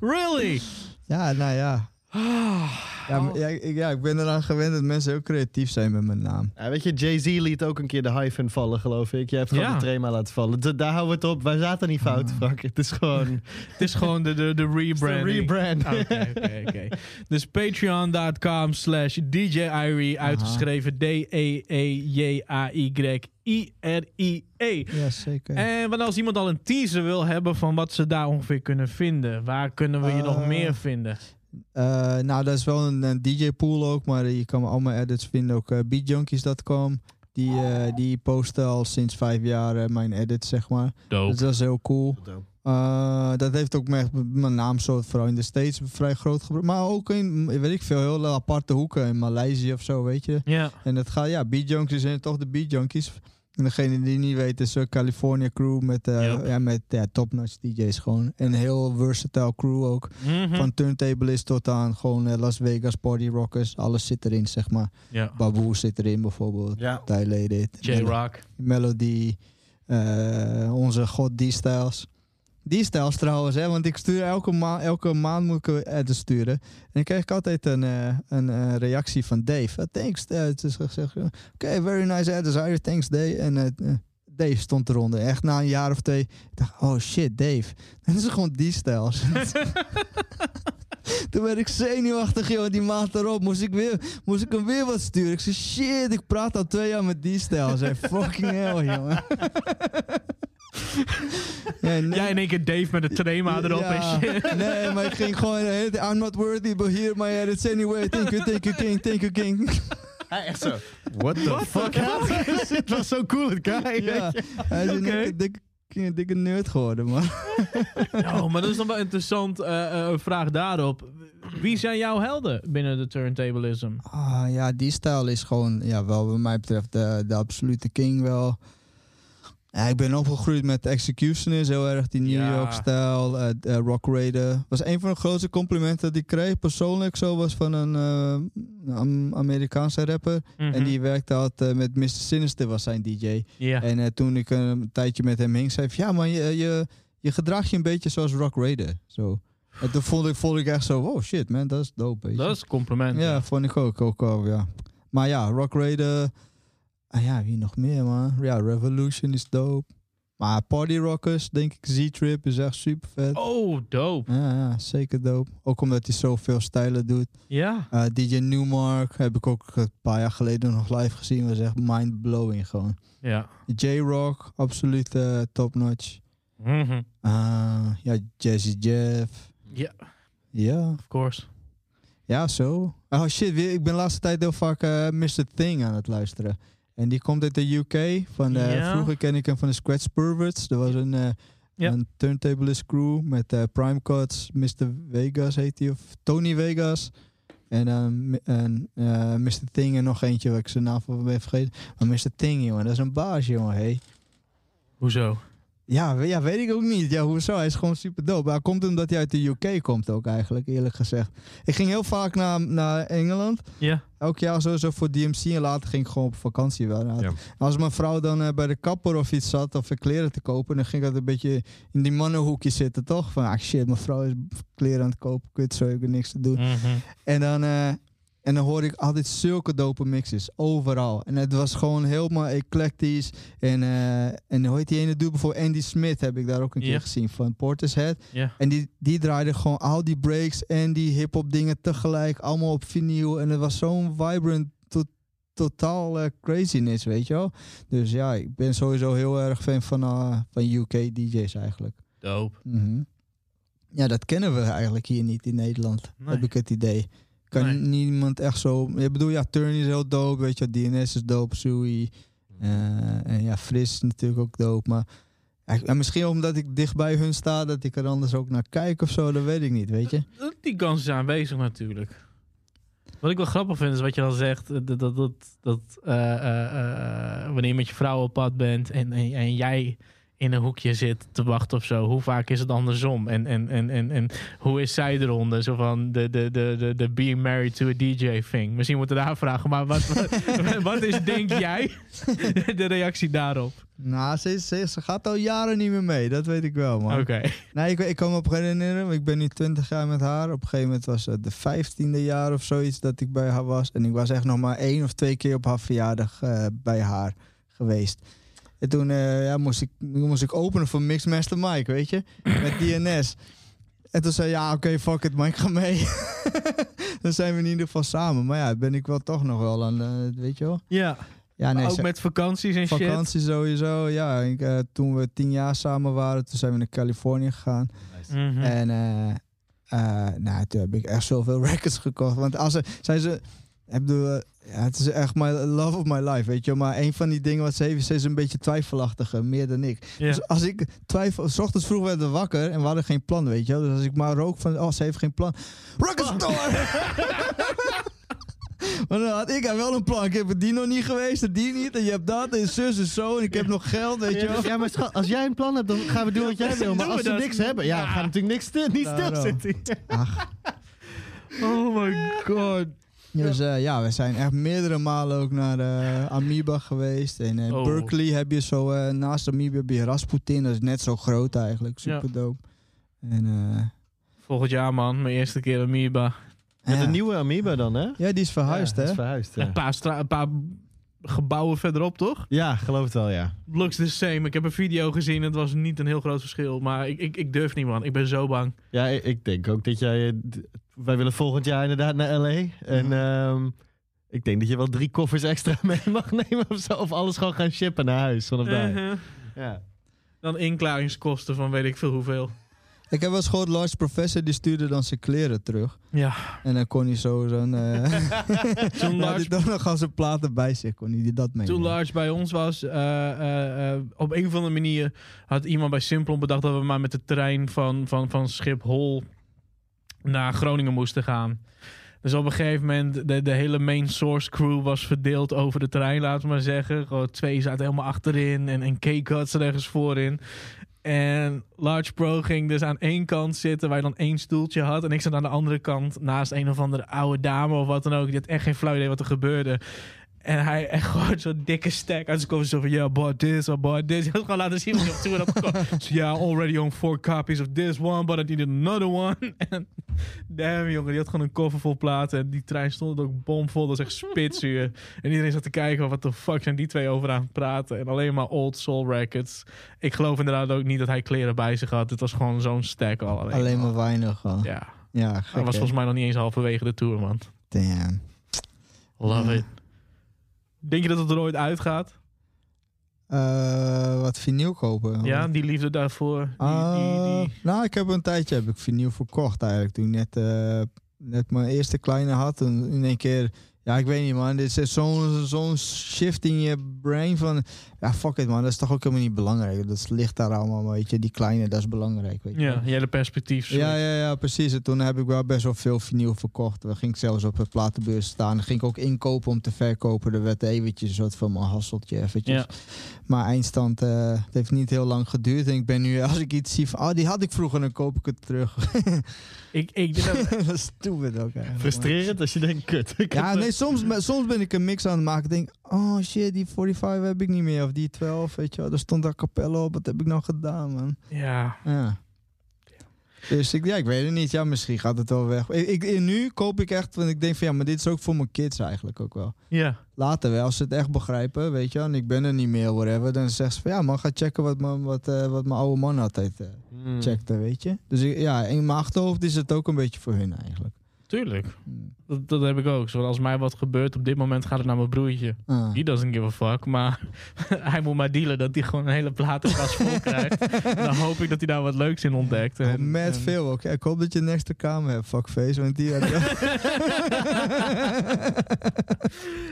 really? Ja, nou ja. Ja, maar- ja, ik, ja, ik ben eraan gewend dat mensen heel creatief zijn met mijn naam. Ja, weet je, Jay-Z liet ook een keer de hyphen vallen, geloof ik. Jij hebt gewoon Ja. de trema laten vallen. Daar houden we het op. Wij zaten niet fout, Frank. Het is gewoon Het is gewoon de, de, de rebranding. rebrand. Ah, Oké, oké, oké. Dus patreon.com slash DJ Irie, uitgeschreven D-E-E-J-A-Y-I-R-I-E. Ja, zeker. En wat als iemand al een teaser wil hebben van wat ze daar ongeveer kunnen vinden? Waar kunnen we je nog Eh, meer vinden? Eh, nou, dat is wel een, een DJ-pool ook, maar je kan al mijn edits vinden ook uh, beatjunkies.com. Die, eh, die posten al sinds vijf jaar eh, mijn edits, zeg maar. Dus dat is heel cool. Eh, dat heeft ook mijn, mijn naam zo vooral in de States vrij groot gebruikt. Maar ook in, weet ik veel, heel aparte hoeken in Maleisië of zo, weet je. Ja. En het gaat, ja, Beat Junkies zijn toch de Beat Junkies. En degene die niet weet is een California crew met, eh Yep. ja, met ja, top-notch DJ's gewoon. En een heel versatile crew ook. Mhm. Van turntablist tot aan gewoon eh, Las Vegas party rockers. Alles zit erin, zeg maar. ja. Baboe zit erin bijvoorbeeld. Ja. Tyler. J-Rock. Melody. eh, onze god D-Styles. D-Styles trouwens, hè, want ik stuur elke, ma elke maand moet ik edits sturen. En dan krijg ik altijd een, eh, een eh, reactie van Dave. Thanks, het is gezegd. Oké, very nice edits, Irish, thanks Dave. En eh, eh, Dave stond eronder. Echt na een jaar of twee. Ik dacht, oh shit, Dave. Dat is gewoon D-Styles. Toen werd ik zenuwachtig, joh. Die maand erop moest ik, weer, moest ik hem weer wat sturen. Ik zei, shit, ik praat al twee jaar met die stijl. Zei, fucking hell, jongen. ja, nee, Jij in één keer Dave met de trema erop en shit. Nee, maar ik ging gewoon... eh, I'm not worthy, but here my edits anyway. Thank you, thank you, king, thank you, king. Hij echt zo. What the fuck? Het was zo cool, het guy. ja, hij is een dikke, dikke, dikke nerd geworden, man. Oh, maar dat is dan wel interessant. een vraag daarop. Wie zijn jouw helden binnen de turntablism? Ah, ja, die stijl is gewoon, ja, wel wat mij betreft de, de absolute king wel. Ja, ik ben opgegroeid met Executioners, heel erg die New Ja. York-stijl. eh, eh, Rock Raider. Was een van de grootste complimenten dat ik kreeg, persoonlijk zo, was van een eh, Am- Amerikaanse rapper. Mhm. En die werkte altijd met Mr. Sinister, was zijn DJ. En toen ik een tijdje met hem hing, zei hij ja, maar je, je, je gedraagt je een beetje zoals Rock Raider. Zo. En toen vond ik, vond ik echt zo, oh shit man, dat is dope. Dat is een compliment. Ja, vond ik ook, ook wel, ja. Maar ja, Rock Raider. Ah ja, wie nog meer, man? Ja, Revolution is dope. Maar Party Rockers, denk ik, Z-Trip is echt super vet. Oh, dope. Ja, ja, zeker dope. Ook omdat hij zoveel stijlen doet. Ja. Eh, DJ Newmark heb ik ook een paar jaar geleden nog live gezien. Was echt mind-blowing gewoon. Ja. J-Rock, absoluut eh, top-notch. Ah, ja, Jazzy Jeff. Ja, Ja, of course. Ja, zo. Oh shit, ik ben de laatste tijd heel vaak Mr. Thing aan het luisteren. En die komt uit de UK. Van, eh, Ja. Vroeger ken ik hem van de Scratch Perverts. Er was een, eh Ja. een turntablist crew met eh Prime Cuts, Mr. Vegas heet hij, of Tony Vegas. En Mr. Thing en nog eentje waar ik zijn naam van ben vergeten. Maar Mr. Thing, jongen, dat is een baas, jongen. Hey. Hoezo? Ja, ja, weet ik ook niet. Ja, hoezo? Hij is gewoon super dope. Maar hij komt omdat hij uit de UK komt ook eigenlijk, eerlijk gezegd. Ik ging heel vaak naar, naar Engeland. Ja. Elk jaar sowieso voor DMC en later ging ik gewoon op vakantie wel. Nou, Ja. Als mijn vrouw dan eh, bij de kapper of iets zat of kleren te kopen, dan ging ik altijd een beetje in die mannenhoekje zitten, toch? Van, ah shit, mijn vrouw is kleren aan het kopen, kut, zo heb ik niks te doen. Mhm. En dan, eh, en dan hoorde ik altijd zulke dope mixes, overal. En het was gewoon helemaal eclectisch. En, eh, en hoe heet die ene dude bijvoorbeeld? Andy Smith heb ik daar ook een keer gezien van Portishead. Ja. En die, die draaide gewoon al die breaks en die hip-hop dingen tegelijk, allemaal op vinyl. En het was zo'n vibrant, to- totaal eh, craziness, weet je wel. Dus ja, ik ben sowieso heel erg fan van, eh, van UK DJ's eigenlijk. Dope. Mhm. Ja, dat kennen we eigenlijk hier niet in Nederland, Nee. heb ik het idee. Kan Nee. niemand echt zo... Ik bedoel, ja, Turn is heel dope, weet je, DNS is dope, Sui. eh, en ja, Fris is natuurlijk ook dope, maar... en misschien omdat ik dicht bij hun sta, dat ik er anders ook naar kijk of zo, dat weet ik niet, weet je. Die kans is aanwezig natuurlijk. Wat ik wel grappig vind is wat je dan zegt. eh, Dat, dat, dat, dat eh, wanneer je met je vrouw op pad bent en, en, en jij in een hoekje zit te wachten of zo. Hoe vaak is het andersom? En, en, en, en, en hoe is zij eronder? Zo van de, de, de, de, de being married to a DJ thing. Misschien moeten we daar vragen. Maar wat, wat, wat is, denk jij, de reactie daarop? Nou, ze, ze, ze gaat al jaren niet meer mee, dat weet ik wel, man. Oké. Nee, ik, ik kan me op een gegeven moment herinneren. Ik ben nu 20 jaar met haar. Op een gegeven moment was het de 15e jaar of zoiets dat ik bij haar was. En ik was echt nog maar één of twee keer op haar verjaardag eh, bij haar geweest. En toen eh, ja, moest, ik, moest ik openen voor Mixmaster Mike, weet je? Met DNS. En toen zei ja, oké, fuck it, maar ik ga mee. Dan zijn we in ieder geval samen. Maar ja, ben ik wel toch nog wel aan, eh, weet je wel? Ja, Ja, nee, ook ze- met vakanties en shit. vakantie sowieso. Ja, ik, eh, toen we tien jaar samen waren, toen zijn we naar Californië gegaan. Mhm. En eh, eh, nou, toen heb ik echt zoveel records gekocht. Want als ze, zijn ze, ik bedoel, eh, ja, het is echt my love of my life, weet je. Maar een van die dingen wat ze heeft, ze is een beetje twijfelachtiger, meer dan ik. Dus als ik twijfel, s ochtends vroeg werden we wakker en we hadden geen plan, weet je. Dus als ik maar rook van, oh, ze heeft geen plan. Rock store! Maar dan had ik wel een plan. Ik heb die nog niet geweest, en die niet. En je hebt dat, en zus en zo. En ik heb nog geld, weet je wel. Ja, maar schat, als jij een plan hebt, dan gaan we doen wat jij wil. Maar als we niks hebben, ja, Ja. dan gaan we natuurlijk niks niet stilzitten. Ach, Oh my god. Dus eh, ja, we zijn echt meerdere malen ook naar eh, Amoeba geweest. En in Oh. Berkeley heb je zo, eh, naast Amoeba heb je Rasputin. Dat is net zo groot eigenlijk, super dope. En eh, Volgend jaar, man. Mijn eerste keer Amoeba. Met ja. een nieuwe Amoeba dan, hè? Ja, die is verhuisd, ja, hè? Is verhuisd, ja. Een, paar stra- een paar gebouwen verderop, toch? Ja, geloof het wel, ja. Looks the same. Ik heb een video gezien. Het was niet een heel groot verschil. Maar ik, ik, ik durf niet, man. Ik ben zo bang. Ja, ik, ik denk ook dat jij... Wij willen volgend jaar inderdaad naar L.A. En ehm, ik denk dat je wel drie koffers extra mee mag nemen of zo. Of alles gewoon gaan shippen naar huis vanaf daar. Uh-huh. Ja. Dan inklaringskosten van weet ik veel hoeveel. Ik heb wel eens gehoord, Lars Professor die stuurde dan zijn kleren terug. Ja. En dan kon hij zo zo'n... eh Toen hij Lars, dan nog als zijn platen bij zich, kon hij die dat mee. toen Lars bij ons was, eh, eh, eh, op een of andere manier had iemand bij Simplon bedacht dat we maar met de trein van, van, van Schiphol naar Groningen moesten gaan. Dus op een gegeven moment, de, hele main source crew was verdeeld over de trein, laten we maar zeggen. Gewoon twee zaten helemaal achterin en, en Cake had ergens voorin. En Large Pro ging dus aan één kant zitten waar je dan één stoeltje had. En ik zat aan de andere kant naast een of andere oude dame of wat dan ook. Die had echt geen flauw idee wat er gebeurde. En hij echt gewoon zo'n dikke stack uit zijn. Zo van, yeah, bought this, I bought this. Hij had gewoon laten zien wat hij op tour had. So, yeah, already own four copies of this one, but I needed another one. En damn, jongen, die had gewoon een koffer vol platen. En die trein stond ook bomvol. Dat is echt spitsuur. en iedereen zat te kijken, wat de fuck zijn die twee over aan het praten. En alleen maar old soul records. Ik geloof inderdaad ook niet dat hij kleren bij zich had. Het was gewoon zo'n stack al. Alleen, Alleen maar weinig gewoon. Ja, Ja, hij gek, was hè? volgens mij nog niet eens halverwege de tour, man. Damn. Love Ja. it. Denk je dat het er ooit uitgaat? Eh, wat vinyl kopen. Ja, die liefde daarvoor. Die, Ah, die, die. Nou, ik heb een tijdje heb ik vinyl verkocht eigenlijk. Toen ik net, eh, net mijn eerste kleine had. En in één keer Ja, ik weet niet, man. Dit is zo'n zo'n shift in je brain van... Ja, fuck it, man. Dat is toch ook helemaal niet belangrijk. Dat ligt daar allemaal, maar weet je. Die kleine, dat is belangrijk, weet je. Ja, hele perspectief. switch. Ja, ja, ja, precies. En toen heb ik wel best wel veel vinyl verkocht. We ging zelfs op de platenbeurs staan. Dan ging ik ook inkopen om te verkopen. Er werd eventjes een soort van mijn hasseltje eventjes. Ja. Maar eindstand, eh, het heeft niet heel lang geduurd. En ik ben nu, als ik iets zie van, oh, die had ik vroeger, dan koop ik het terug. Ik, ik denk dat- dat is stupid ook eigenlijk. Frustrerend als je denkt, kut. ik Ja, heb- nee, soms, soms ben ik een mix aan het maken. Ik denk, oh shit, die 45 heb ik niet meer. Of die 12, weet je wel. Er stond daar capelle op. Wat heb ik nou gedaan, man? ja. Ja. Dus ik, ja, ik weet het niet. Ja, misschien gaat het wel weg. Ik, ik, nu koop ik echt, want ik denk van ja, maar dit is ook voor mijn kids eigenlijk ook wel. Ja. Later wel, als ze het echt begrijpen, weet je en ik ben er niet meer, whatever, dan zeggen ze van ja, man, ga checken wat mijn, wat, eh, wat mijn oude man altijd Mm. checkte, weet je. Dus ik, ja, in mijn achterhoofd is het ook een beetje voor hun eigenlijk. Tuurlijk. Hmm. Dat, dat heb ik ook. Zoals als mij wat gebeurt, op dit moment gaat het naar mijn broertje. Ah. He doesn't give a fuck, maar hij moet maar dealen dat hij gewoon een hele platenkast vol krijgt. Dan hoop ik dat hij daar wat leuks in ontdekt. Oh, En- en- veel ook. Ik hoop dat je een extra kamer hebt, fuckface, want die...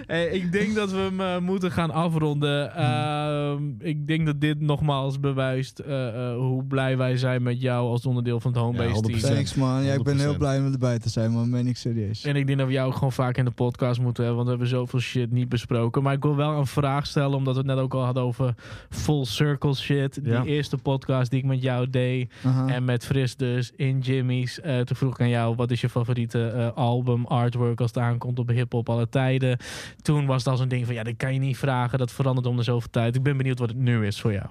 Hey, ik denk dat we hem eh, moeten gaan afronden. Ehm, ik denk dat dit nogmaals bewijst eh, eh, hoe blij wij zijn met jou als onderdeel van het Homebase Ja, team. 100%. Thanks man, ja, ik ben heel 100%. blij om erbij te zijn, man. Ben ik serieus. En ik denk dat we jou ook gewoon vaak in de podcast moeten hebben, want we hebben zoveel shit niet besproken. Maar ik wil wel een vraag stellen, omdat we het net ook al hadden over full circle shit. Die eerste podcast die ik met jou deed en met Fris dus in Jimmy's. Eh, toen vroeg ik aan jou, wat is je favoriete eh, album, artwork als het aankomt op hip-hop alle tijden? Toen was het al zo'n ding van, ja, dat kan je niet vragen. Dat verandert om de zoveel tijd. Ik ben benieuwd wat het nu is voor jou.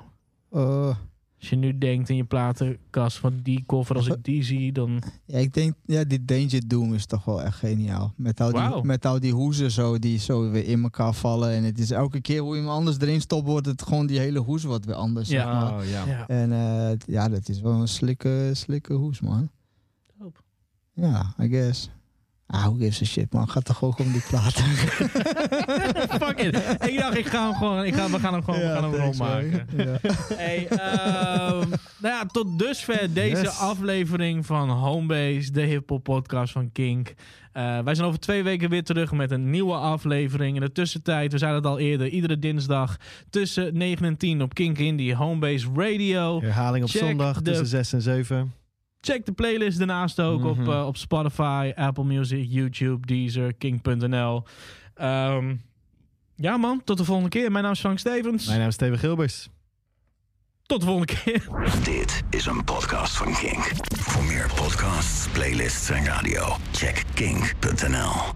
Als je nu denkt in je platenkast van die cover, als ik die zie, dan... Ja, ik denk, ja, die Danger Doom is toch wel echt geniaal. Met al die, met al die hoezen zo, die zo weer in elkaar vallen. En het is elke keer hoe je hem anders erin stopt, wordt het gewoon die hele hoes wat weer anders. Ja. zeg maar. Oh, ja. Ja. En eh, ja, dat is wel een slikke, slikke hoes, man. Dope. Ja, I guess. Ah, who gives a shit, man. Gaat toch ook om die platen. Fuck it. Ik dacht, ik ga hem gewoon, ik ga, we gaan hem gewoon, we gaan hem rondmaken. Ja. Hey, ehm, nou ja, tot dusver deze Yes. aflevering van Homebase, de hip-hop podcast van Kink. Eh, wij zijn over twee weken weer terug met een nieuwe aflevering. In de tussentijd, we zeiden het al eerder, iedere dinsdag tussen 9 en 10 op Kink Indie Homebase Radio. Herhaling op Check zondag tussen 6 en 7. Check de playlist daarnaast ook op, Mhm. eh, op Spotify, Apple Music, YouTube, Deezer, Kink.nl. Ehm, ja man, tot de volgende keer. Mijn naam is Frank Stevens. Mijn naam is Steven Gilbers. Tot de volgende keer. Dit is een podcast van Kink. Voor meer podcasts, playlists en radio, check kink.nl.